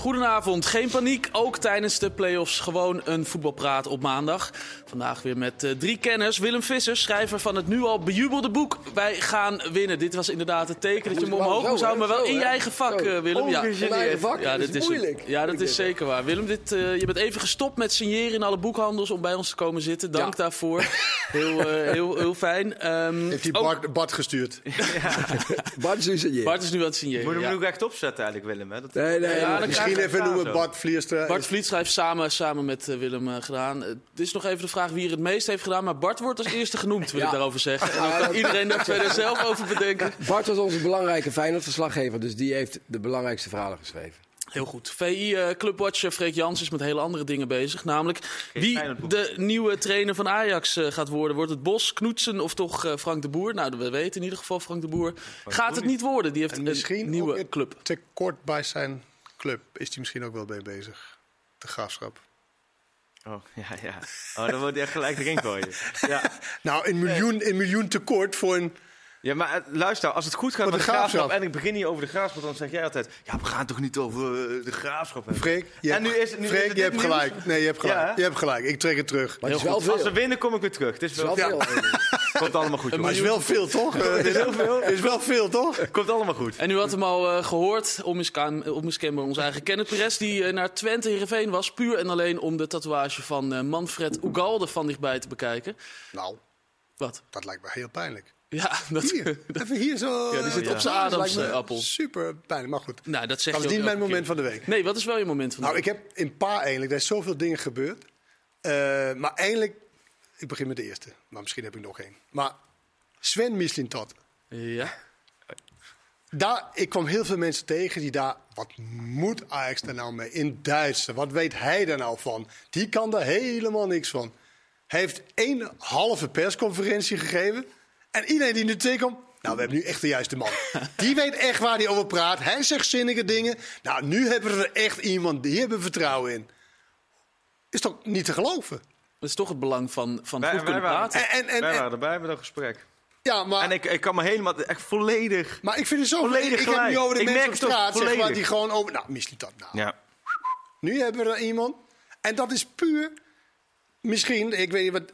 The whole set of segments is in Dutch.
Goedenavond, geen paniek. Ook tijdens de play-offs gewoon een voetbalpraat op maandag. Vandaag weer met uh, drie kenners. Willem Vissers, schrijver van het nu al bejubelde boek Wij gaan winnen. Dit was inderdaad het teken dat je hem omhoog moest houden, maar wel in je eigen vak, uh, Willem. Ja, in eigen vak, ja, dit is moeilijk. ja, dat is zeker waar. Willem, dit, uh, je bent even gestopt met signeren in alle boekhandels om bij ons te komen zitten. Dank ja. daarvoor. Heel, heel, heel fijn. Um, Heeft hij Bart, ook... Bart gestuurd? Bart is nu signeren. Bart is nu aan het signeren. Moet je hem nu echt opzetten eigenlijk, Willem? Hè? Dat... Nee, nee, ja, Misschien even noemen Bart Vlierstra. Bart Vlietstra heeft samen, samen met uh, Willem uh, gedaan. Het is nog even de vraag wie er het meest heeft gedaan. Maar Bart wordt als eerste genoemd, wil ja. ik daarover zeggen. En dan kan iedereen daar verder zelf over bedenken. Bart was onze belangrijke Feyenoord-verslaggever. Dus die heeft de belangrijkste verhalen geschreven. Heel goed. VI uh, Clubwatcher Freek Jans is met hele andere dingen bezig. Namelijk wie de nieuwe trainer van Ajax uh, gaat worden. Wordt het Bos, Knoetsen of toch uh, Frank de Boer? Nou, we weten in ieder geval Frank de Boer. Gaat het niet worden? Die heeft en een nieuwe club. Te kort bij zijn club is hij misschien ook wel mee bezig. De graafschap. Oh, ja, ja. Oh, dan wordt hij echt gelijk erin gooien. Ja. nou, een miljoen, een miljoen tekort voor een ja, maar eh, luister, als het goed gaat met de, graafschap, en ik begin hier over de graafschap, dan zeg jij altijd: ja, we gaan toch niet over uh, de graafschap hebben. Freek, je, en nu is, nu Freek, is je hebt gelijk. Nee, je hebt gelijk. Ja, je hebt gelijk. Ik trek het terug. Maar het is wel veel. Als ze winnen, kom ik weer terug. Het is wel, veel. Komt allemaal goed. Maar het is wel veel, toch? Het is heel veel. is wel veel, toch? Komt allemaal goed. En u had hem al uh, gehoord, onmiskenbaar onze eigen Kenneth Perez, die uh, naar Twente Heerenveen was, puur en alleen om de tatoeage van uh, Manfred Ugalde van dichtbij te bekijken. Nou, wat? Dat lijkt me heel pijnlijk. Ja, dat, hier. Even hier zo. Ja, die zit op zijn ademsappel. Super pijnlijk, maar goed. Nou, dat, zeg dat is niet mijn moment van de week. Nee, wat is wel je moment van de nou, week? Nou, ik heb in paar eigenlijk, er is zoveel dingen gebeurd. Uh, maar eindelijk, ik begin met de eerste. Maar misschien heb ik nog één. Maar Sven Mislintat. Ja. Daar, ik kwam heel veel mensen tegen die daar, wat moet Ajax daar nou mee? In Duitsland, wat weet hij daar nou van? Die kan daar helemaal niks van. Hij heeft één halve persconferentie gegeven. En iedereen die nu tegenkomt, nou, we hebben nu echt de juiste man. Die weet echt waar hij over praat. Hij zegt zinnige dingen. Nou, nu hebben we er echt iemand, die hebben vertrouwen in. Is toch niet te geloven? Dat is toch het belang van, van wij, goed kunnen praten. En, en, en, wij waren erbij met dat gesprek. Ja, maar... En ik, ik kan me helemaal, echt volledig... Maar ik vind het zo... Volledig ik, ik heb nu over de ik mensen op straat, zeg maar, die gewoon over... Nou, misschien dat nou. Ja. Nu hebben we er iemand. En dat is puur... Misschien, ik weet niet wat...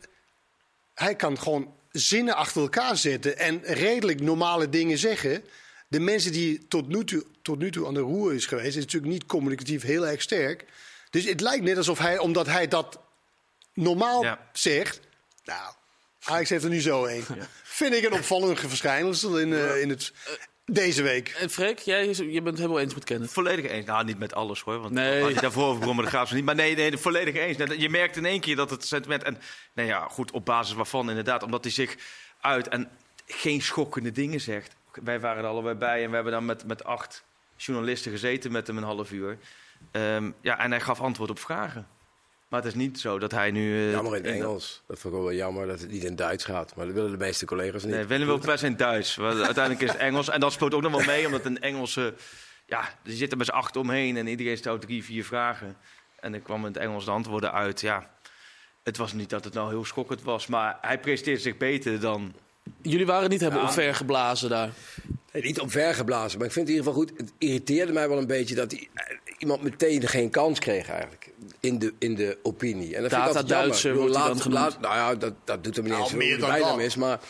Hij kan gewoon zinnen achter elkaar zetten en redelijk normale dingen zeggen. De mensen die tot nu toe, tot nu toe aan de roer is geweest, is natuurlijk niet communicatief heel erg sterk. Dus het lijkt net alsof hij, omdat hij dat normaal zegt. Nou, Ajax heeft er nu zo een. Vind ik een opvallend verschijnsel in, uh, in het. Deze week. En Freek, jij je bent helemaal eens met Kenneth. Volledig eens. Nou, niet met alles hoor. Want nee. als je daarvoor begon met de graafschap niet. Maar nee, nee, volledig eens. Je merkt in één keer dat het sentiment... En nou ja, goed, op basis waarvan inderdaad. Omdat hij zich uit en geen schokkende dingen zegt. Wij waren er allebei bij en we hebben dan met, met acht journalisten gezeten met hem een half uur. Um, ja, en hij gaf antwoord op vragen. Maar het is niet zo dat hij nu... Uh, jammer in het Engels. Dat vond ik wel jammer dat het niet in Duits gaat. Maar dat willen de meeste collega's niet. Nee, Willem wil best in Duits. uiteindelijk is het Engels. En dat speelt ook nog wel mee, omdat een Engelse... Ja, er zitten met z'n acht omheen en iedereen stelt drie, vier vragen. En er kwam in het Engels de antwoorden uit. Ja, het was niet dat het nou heel schokkend was. Maar hij presteert zich beter dan... Jullie waren niet hebben ja. omvergeblazen daar. Niet omvergeblazen, maar ik vind het in ieder geval goed. Het irriteerde mij wel een beetje dat hij, eh, iemand meteen geen kans kreeg eigenlijk. In de, in de opinie. En dat Data Duitser wordt laat, dan laat, Nou ja, dat, dat doet hem niet nou, eens meer dan bijnaam is. Maar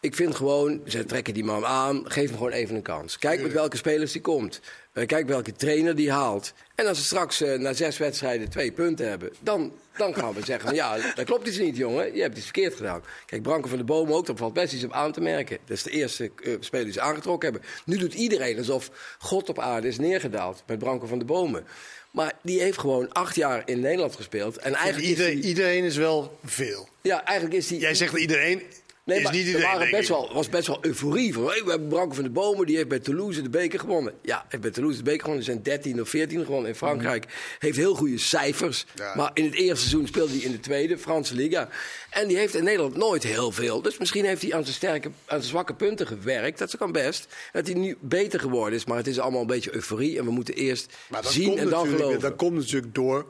ik vind gewoon, ze trekken die man aan. Geef hem gewoon even een kans. Kijk met welke spelers die komt. Uh, kijk welke trainer die haalt. En als ze straks uh, na zes wedstrijden twee punten hebben, dan, dan gaan we zeggen: ja, dat klopt iets niet, jongen. Je hebt iets verkeerd gedaan. Kijk, Branko van de Bomen ook, daar valt best iets op aan te merken. Dat is de eerste uh, speler die ze aangetrokken hebben. Nu doet iedereen alsof God op aarde is neergedaald met Branko van de Bomen. Maar die heeft gewoon acht jaar in Nederland gespeeld. En eigenlijk iedereen, iedereen is wel veel. Ja, eigenlijk is die. Jij zegt iedereen. Nee, maar er waren best wel, was best wel euforie. Van, hey, we hebben Branko van de Bomen, die heeft bij Toulouse de beker gewonnen. Ja, heeft bij Toulouse de beker gewonnen. Er zijn 13 of 14 gewonnen in Frankrijk. Mm. Heeft heel goede cijfers. Maar in het eerste seizoen speelde hij in de tweede, Franse Liga. En die heeft in Nederland nooit heel veel. Dus misschien heeft hij aan zijn, sterke, aan zijn zwakke punten gewerkt. Dat kan best. Dat hij nu beter geworden is. Maar het is allemaal een beetje euforie. En we moeten eerst zien en dan geloven. Dat komt natuurlijk door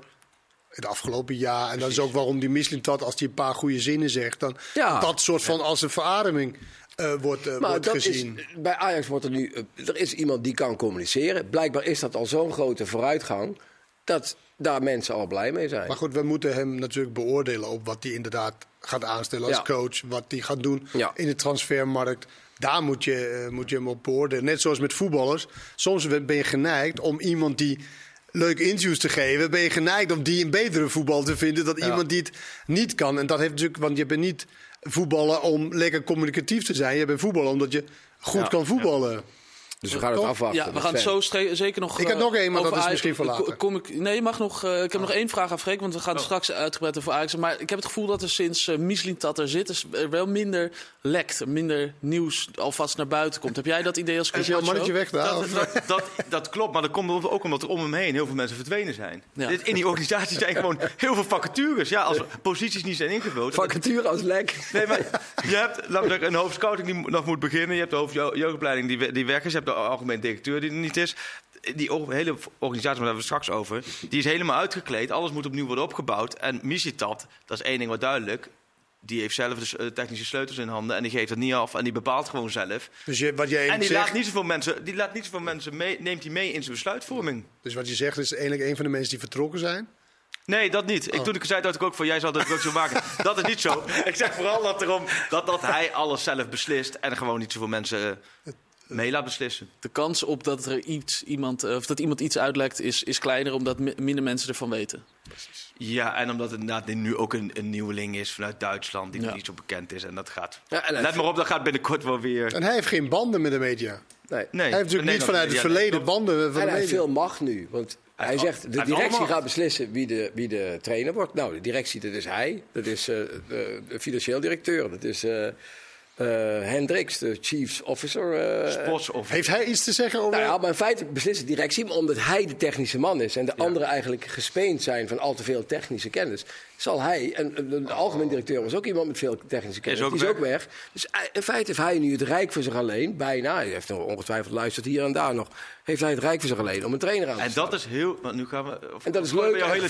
het afgelopen jaar. En dat is ook waarom die Mislintat, als hij een paar goede zinnen zegt, dan dat soort van als een verademing uh, wordt, uh, maar wordt dat gezien. Is, bij Ajax wordt er nu, uh, er is iemand die kan communiceren. Blijkbaar is dat al zo'n grote vooruitgang. dat daar mensen al blij mee zijn. Maar goed, we moeten hem natuurlijk beoordelen op wat hij inderdaad gaat aanstellen als coach. Wat hij gaat doen in de transfermarkt. Daar moet je, eh, moet je hem op beoordelen. Net zoals met voetballers. Soms ben je geneigd om iemand die leuke interviews te geven, ben je geneigd om die een betere voetbal te vinden dan iemand die het niet kan. En dat heeft natuurlijk, want je bent niet voetballen om lekker communicatief te zijn. Je bent voetballen omdat je goed kan voetballen. Dus we gaan het afwachten. Ja, we gaan het zo zeker nog. Ik heb nog één, maar dat is misschien voor later. Kom ik, nee, je mag nog. Uh, ik heb nog één vraag aan Freek, want we gaan oh. straks uitgebreid over Ajax. Maar ik heb het gevoel dat er sinds uh, dat er zit, er wel minder lekt, minder nieuws alvast naar buiten komt. Heb jij dat idee als coach? Is jouw mannetje weg daar? Dat, dat, dat, dat, klopt, maar dat komt ook omdat er om hem heen heel veel mensen verdwenen zijn. Ja. In die organisatie zijn gewoon heel veel vacatures. Ja, als posities niet zijn ingevuld. Vacature als lek. Nee, maar je hebt we een hoofdscouting die nog moet beginnen. Je hebt de hoofdjeugdopleiding die, die weg is. Je hebt de algemeen directeur die er niet is. Die hele organisatie, daar hebben we straks over, die is helemaal uitgekleed. Alles moet opnieuw worden opgebouwd. En Misitat, dat is één ding wat duidelijk, die heeft zelf de dus, technische sleutels in handen en die geeft het niet af en die bepaalt gewoon zelf. Dus je, wat jij en die zegt... laat niet zoveel mensen, die laat niet zoveel mensen mee, neemt hij mee in zijn besluitvorming. Dus wat je zegt is eigenlijk een van de mensen die vertrokken zijn? Nee, dat niet. Ik, oh. toen ik zei dat ik ook van jij zal dat ook zo maken. dat is niet zo. Ik zeg vooral dat, erom, dat, dat hij alles zelf beslist en gewoon niet zoveel mensen mee laat beslissen. De kans op dat er iets, iemand, of dat iemand iets uitlekt is, is kleiner omdat minder mensen ervan weten. Precies. Ja, en omdat het inderdaad nu ook een, een nieuweling is vanuit Duitsland die niet zo bekend is. En dat gaat. Ja, en Let maar op, dat gaat binnenkort wel weer. En hij heeft geen banden met de media. Nee. nee. Hij heeft natuurlijk niet vanuit het verleden banden. Van en hij heeft veel macht nu. Want hij zegt, de directie gaat beslissen wie de, wie de trainer wordt. Nou, de directie, dat is hij. Dat is uh, de, de, financieel directeur. Dat is... Uh, Hendricks, de Chiefs Officer. Uh, Sports officer. Heeft hij iets te zeggen over? Nou ja, maar in feite beslist de directie, omdat hij de technische man is. En de anderen eigenlijk gespeend zijn van al te veel technische kennis zal hij, en de algemeen directeur was ook iemand met veel technische kennis, is die is ook weg. Dus in feite heeft hij nu het Rijk voor zich alleen, bijna, hij heeft ongetwijfeld luisterd hier en daar nog, heeft hij het Rijk voor zich alleen om een trainer aan te En dat is heel, want nu gaan we... En dat is leuk. Hele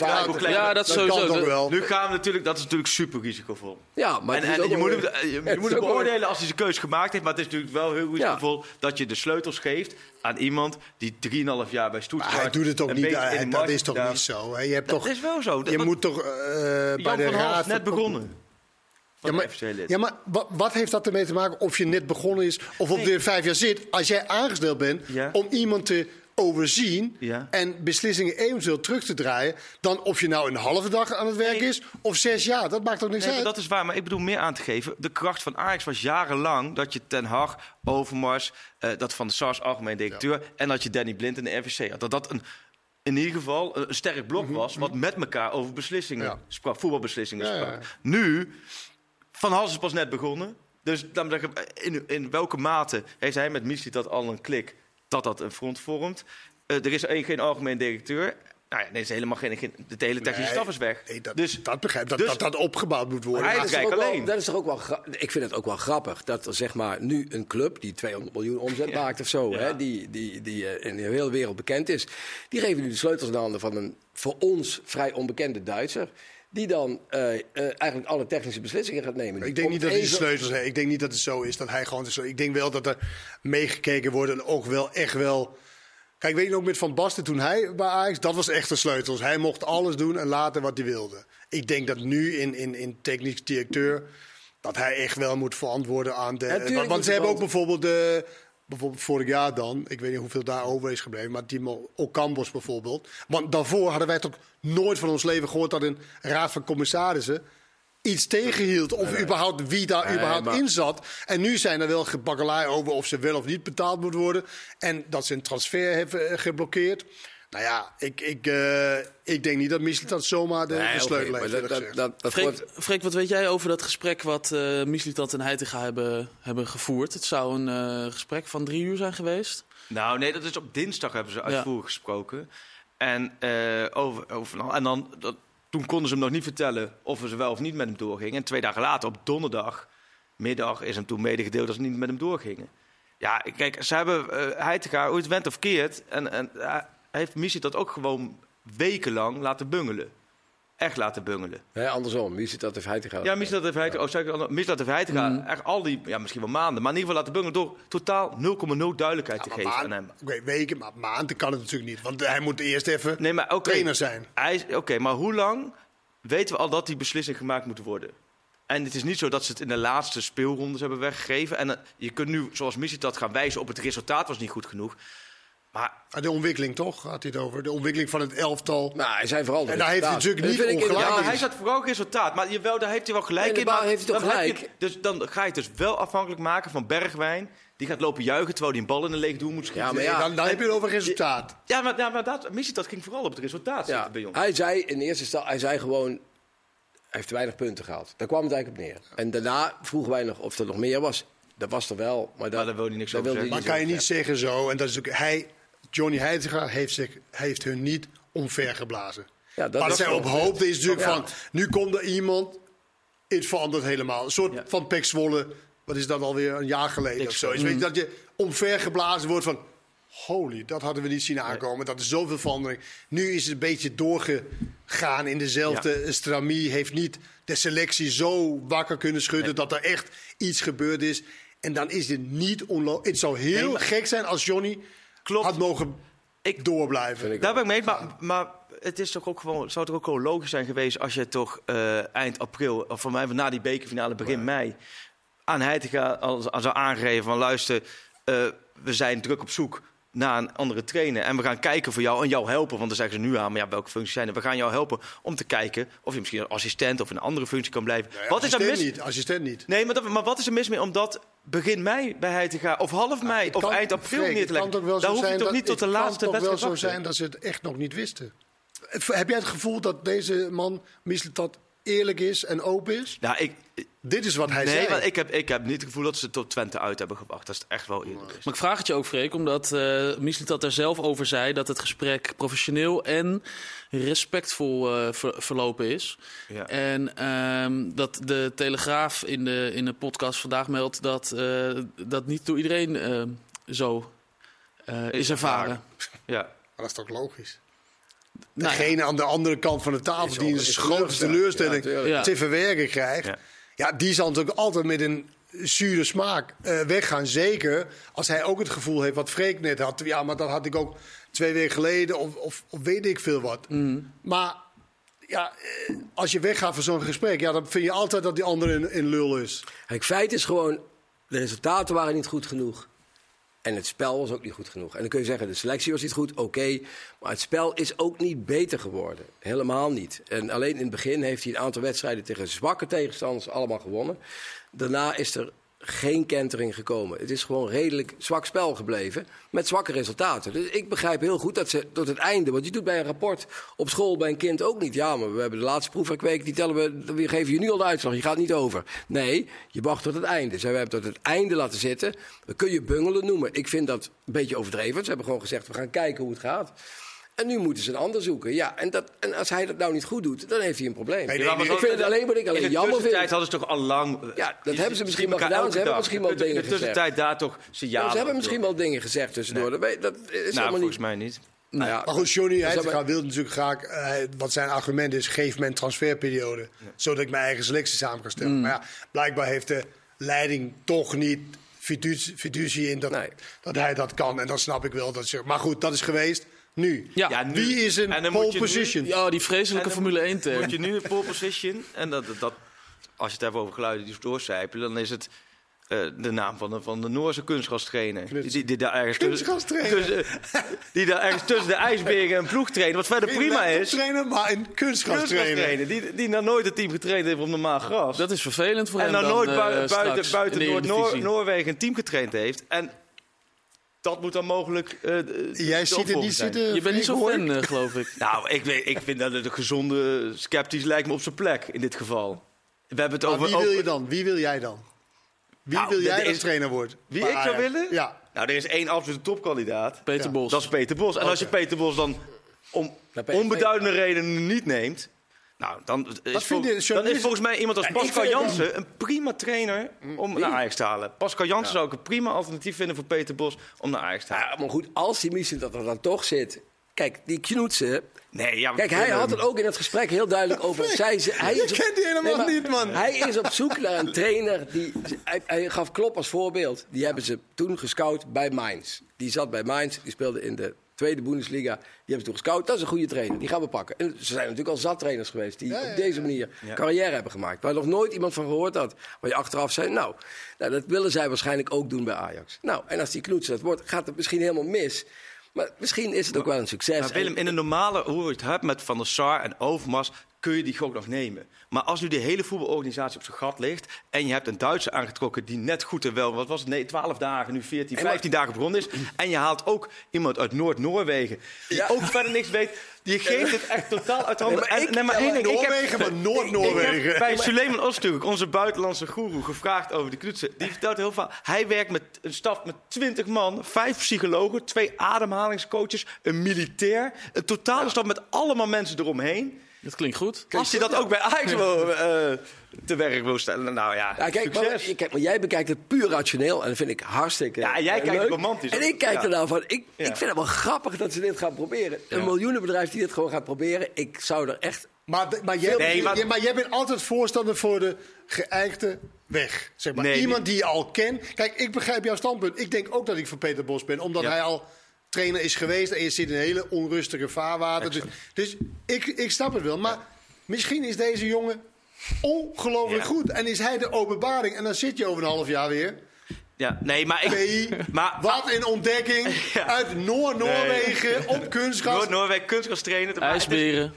ja, dat is sowieso. wel. Nu gaan we natuurlijk, dat is natuurlijk super risicovol. Ja, maar en, en je, moet je, moet hem beoordelen als hij zijn keus gemaakt heeft, maar het is natuurlijk wel heel risicovol dat je de sleutels geeft aan iemand die 3,5 jaar bij Stuttgart... hij doet het toch niet, dat is toch niet zo? Je hebt dat is wel zo. Je moet toch bij de raad... net begonnen. Ja maar, ja, maar wat, heeft dat ermee te maken of je net begonnen is of op weer vijf jaar zit? Als jij aangesteld bent om iemand te overzien en beslissingen eventueel terug te draaien, dan of je nou een halve dag aan het werk is of zes jaar. Dat maakt ook niks nee, uit. Dat is waar, maar ik bedoel meer aan te geven. De kracht van Ajax was jarenlang dat je Ten Hag, Overmars, uh, dat van de SARS algemeen directeur en dat je Danny Blind in de RVC had. Dat dat een in ieder geval een sterk blok mhm, was. Wat mhm. met elkaar over beslissingen sprak, voetbalbeslissingen sprak. Nu, Van Hals is pas net begonnen. Dus dan zeg ik, in, in welke mate heeft hij met Missie dat al een klik dat dat een front vormt? Uh, er is geen algemeen directeur. Nou ja, nee, is helemaal geen, geen, de hele technische staf is weg. Nee, dat, dus, dat begrijp dat, dus, dat dat opgebouwd moet worden. dat, is alleen. dat is toch ook wel Ik vind het ook wel grappig dat er zeg maar nu een club die 200 miljoen omzet maakt of zo, hè, die, die, die uh, in de hele wereld bekend is, die geven nu de sleutels in de handen van een voor ons vrij onbekende Duitser die dan uh, uh, eigenlijk alle technische beslissingen gaat nemen. Ik denk niet dat hij sleutels heeft. Ik denk niet dat het zo is dat hij gewoon. Ik denk wel dat er meegekeken wordt en ook wel echt wel Kijk, weet je ook met Van Basten toen hij bij Ajax, dat was echt de sleutels. Hij mocht alles doen en laten wat hij wilde. Ik denk dat nu in, in, in technisch directeur, dat hij echt wel moet verantwoorden aan de... want, ze hebben ook bijvoorbeeld de... Bijvoorbeeld vorig jaar dan, ik weet niet hoeveel daar over is gebleven, maar Timo Okambos bijvoorbeeld. Want daarvoor hadden wij toch nooit van ons leven gehoord dat een raad van commissarissen iets tegenhield. Of überhaupt wie daar überhaupt in zat. En nu zijn er wel gebakkelei over of ze wel of niet betaald moet worden. En dat ze een transfer hebben eh, geblokkeerd. Nou ja, ik, ik, uh, ik denk niet dat Mislitat zomaar de, nee, de sleutel okay, heeft. Dat, dat, dat, Freek, Freek, wat weet jij over dat gesprek wat uh, Mislitat en Heitinga hebben, hebben gevoerd? Het zou een uh, gesprek van drie uur zijn geweest. Nou nee, dat is op dinsdag hebben ze uitvoerig ja. gesproken. En, uh, over, en dan, toen konden ze hem nog niet vertellen of ze wel of niet met hem doorgingen. En twee dagen later, op donderdag, middag, is hem toen medegedeeld dat ze niet met hem doorgingen. Ja, kijk, ze hebben uh, te gaan, ooit went of keert. En, en hij heeft Missie dat ook gewoon wekenlang laten bungelen. Echt laten bungelen. Nee, andersom. Heeft hij te gaan. Ja, Mislitat heeft hij te, oh, heeft hij te gaan. Echt al die, ja, misschien wel maanden, maar in ieder geval laten bungelen door totaal 0,0 duidelijkheid te geven aan hem. Oké, weken, maar maanden kan het natuurlijk niet. Want hij moet eerst even nee, maar, okay, trainer zijn. Oké, maar hoe lang weten we al dat die beslissing gemaakt moet worden? En het is niet zo dat ze het in de laatste speelrondes hebben weggegeven. En uh, je kunt nu, zoals Missie dat gaan wijzen op het resultaat was niet goed genoeg. Maar ah, de ontwikkeling toch, gaat hij het over? De ontwikkeling van het elftal. Nou, hij zei vooral. En daar heeft hij natuurlijk niet ongelijk. Ja, hij zat vooral resultaat. Maar jawel, daar heeft hij wel gelijk in. Maar heeft hij toch gelijk. Je, dus dan ga je het dus wel afhankelijk maken van Bergwijn. Die gaat lopen juichen terwijl hij een bal in de leeg doel moet schieten. Ja, maar ja, dan, dan heb je het over resultaat. Ja, maar, ja, maar dat, missie dat ging vooral op het resultaat ja, bij ons. Hij zei in eerste instantie, hij zei gewoon, heeft te weinig punten gehad. Daar kwam het eigenlijk op neer. En daarna vroegen wij nog of er nog meer was. Dat was er wel, maar, dat, maar wil hij niks over zeggen. Maar kan je niet zeggen zo, en dat is ook, hij, Johnny Heitinga heeft, zich, heeft hun niet omvergeblazen. Ja, dat Wat zij op hoopte is natuurlijk van, nu komt er iemand, het verandert helemaal. Een soort van Pek Zwolle, wat is dat alweer, een jaar geleden of zo. Weet je, dat je omvergeblazen wordt van, holy, dat hadden we niet zien aankomen. Dat is zoveel verandering. Nu is het een beetje doorgegaan in dezelfde ja. stramie. Heeft niet de selectie zo wakker kunnen schudden dat er echt iets gebeurd is. En dan is het niet onlogisch. Het zou heel gek zijn als Johnny Klopt. had mogen ik, doorblijven. Daar ben ik mee, maar, maar het is toch ook gewoon, zou toch ook gewoon logisch zijn geweest als je toch uh, eind april, of voor mij na die bekerfinale begin mei, aan Heitinga zou aangeven van luister, uh, we zijn druk op zoek naar een andere trainer. En we gaan kijken voor jou en jou helpen. Want dan zeggen ze nu aan, maar ja, welke functies zijn er? We gaan jou helpen om te kijken of je misschien een assistent of een andere functie kan blijven. wat is er mis? Niet, assistent niet. Nee, maar, dat, maar wat is er mis mee om dat begin mei bij hij te gaan? Of half mei of eind april neer te leggen? Daar hoef je toch niet tot de laatste wedstrijd Het kan toch wel zo zijn dat ze het echt nog niet wisten. Heb jij het gevoel dat deze man, dat eerlijk is en open is? Nou, ik, dit is wat hij nee, zei. Nee, ik heb, ik heb niet het gevoel dat ze tot Twente uit hebben gewacht. Dat is echt wel is. Maar ik vraag het je ook, Freek, omdat uh, dat er zelf over zei... dat het gesprek professioneel en respectvol uh, verlopen is. Ja. En uh, dat de Telegraaf in de, in de podcast vandaag meldt... dat uh, dat niet door iedereen zo is ervaren. Ja. Maar dat is toch logisch? Nou Degene aan de andere kant van de tafel die een grootste teleurstelling ja, te verwerken krijgt... Ja, die zal natuurlijk altijd met een zure smaak uh, weggaan. Zeker als hij ook het gevoel heeft wat Freek net had. Ja, maar dat had ik ook twee weken geleden of, of, of weet ik veel wat. Mm. Maar ja, eh, als je weggaat van zo'n gesprek, ja, dan vind je altijd dat die andere in, in lul is. Het feit is gewoon, de resultaten waren niet goed genoeg. En het spel was ook niet goed genoeg. En dan kun je zeggen, de selectie was niet goed, oké. maar het spel is ook niet beter geworden. Helemaal niet. En alleen in het begin heeft hij een aantal wedstrijden tegen zwakke tegenstanders allemaal gewonnen. Daarna is er geen kentering gekomen. Het is gewoon redelijk zwak spel gebleven met zwakke resultaten. Dus ik begrijp heel goed dat ze tot het einde, want je doet bij een rapport op school bij een kind ook niet. Ja, maar we hebben de laatste proefwerkweek, die tellen we, we geven je nu al de uitslag, je gaat niet over. Nee, je wacht tot het einde. We hebben tot het einde laten zitten. We kun je bungelen noemen. Ik vind dat een beetje overdreven. Ze hebben gewoon gezegd, we gaan kijken hoe het gaat. En nu moeten ze een ander zoeken. Ja, en, dat, en als hij dat nou niet goed doet, dan heeft hij een probleem. Nee, nee, ik vind het alleen wat ik alleen jammer vind. In de tussentijd hadden ze toch al lang... Ja, dat hebben ze misschien wel gedaan. Ze hebben misschien wel dingen gezegd. In de tussentijd daar toch signalen. ze hebben misschien wel dingen gezegd tussendoor. Dat, dat is nou, volgens niet. mij niet. Nou ja, maar goed, Johnny Heitinga wil natuurlijk graag... Uh, wat zijn argument is, geef me een transferperiode. Zodat ik mijn eigen selectie samen kan stellen. Mm. Maar ja, blijkbaar heeft de leiding toch niet fiducie in dat, dat hij dat kan. En dan snap ik wel dat ze... Maar goed, dat is geweest. Nu. Ja, nu. Wie is een pole position? ja, die vreselijke Formule 1 term. Moet je nu een pole position. En dat, dat, als je het hebt over geluiden die doorcijpelen, dan is het uh, de naam van de, van de Noorse kunstgrastrainer. Die, die, die, daar ergens tussen, die daar ergens tussen de ijsberen en ploeg trainen. Wat verder prima is. trainer, maar een kunstgrastrainer. Die, die nou nooit het team getraind heeft op normaal gras. Dat is vervelend voor en hem En nou nooit uh, buiten, buiten Noord-Noorwegen een team getraind heeft. En dat moet dan mogelijk. Uh, Jij ziet het niet zitten. Je bent niet zo fan, uh, geloof ik. nou, ik, weet, ik vind dat het een gezonde sceptisch lijkt me op zijn plek in dit geval. We hebben het over. Wie wil je dan? Wie wil jij dan? Wie nou, wil jij als trainer worden? Wie ik zou willen? Ja. Nou, er is één absolute topkandidaat. Peter Bos. Dat is Peter Bos. En als je Peter Bos dan om onbeduidende redenen niet neemt. Nou, dan is, dan is volgens mij iemand als Pascal Jansen een prima trainer om naar Ajax te halen. Pascal Jansen zou ik een prima alternatief vinden voor Peter Bos om naar Ajax te halen. Ja, maar goed, als die missie dat er dan toch zit kijk, die Knoetsen... Nee, ja, Kijk, hij had het ook in het gesprek heel duidelijk over. Zij, ze- hij Je is op- kent die helemaal maar niet, man. Hij is op zoek naar een trainer. Die, hij, hij gaf Klop als voorbeeld. Die hebben ze toen gescout bij Mainz. Die zat bij Mainz, die speelde in de tweede Bundesliga. Die hebben ze toen gescout. Dat is een goede trainer, die gaan we pakken. En ze zijn natuurlijk al zat trainers geweest die op deze manier carrière hebben gemaakt. Waar nog nooit iemand van gehoord had. Waar je achteraf zei, nou, nou, dat willen zij waarschijnlijk ook doen bij Ajax. Nou, en als die knoetsen dat wordt, gaat het misschien helemaal mis. Maar misschien is het ook wel een succes. Maar Willem, in een normale, hoe je het hebt met Van der Sar en Overmars, kun je die gok nog nemen. Maar als nu de hele voetbalorganisatie op zijn gat ligt en je hebt een Duitser aangetrokken die net goed en wel, wat was het, nee, 12 dagen, nu 14, 15 dagen begonnen is. En je haalt ook iemand uit Noord-Noorwegen, die Ja. ook verder niks weet, die geeft het echt totaal uit de handen. Nee, maar En- ik- nee, maar één ding, ik heb- Noorwegen, maar Noord-Noorwegen. bij Suleiman Öztürk, onze buitenlandse goeroe, gevraagd over de knoetsen. Die vertelt heel veel. Hij werkt met een staf met 20 man, vijf psychologen, twee ademhalingscoaches, een militair. Een totale staf met allemaal mensen eromheen. Dat klinkt goed. Als hij dat ook bij Ajax wil, eh, te werk wil stellen, nou ja, Ja, kijk, maar, succes. kijk, maar jij bekijkt het puur rationeel en dat vind ik hartstikke Ja, en jij kijkt leuk. romantisch. En ik kijk Ja. er nou van, ik, Ja. ik vind het wel grappig dat ze dit gaan proberen. Een miljoenenbedrijf die dit gewoon gaat proberen. Ik zou er echt... Maar, maar, jij, Nee, maar- jij- maar jij bent altijd voorstander voor de geëikte weg. Zeg maar. Nee, Iemand die je al kent. Kijk, ik begrijp jouw standpunt. Ik denk ook dat ik voor Peter Bos ben, omdat Ja. hij al trainer is geweest en je zit in een hele onrustige vaarwater. Dus, dus ik, ik snap het wel. Maar misschien is deze jongen ongelooflijk Ja. goed. En is hij de openbaring. En dan zit je over een half jaar weer. Ja, nee, maar ik... Nee, Maar, wat een ontdekking Ja. uit Noord-Noorwegen op kunstgras. Noord-Noorwegen kunstgras trainen. IJsberen.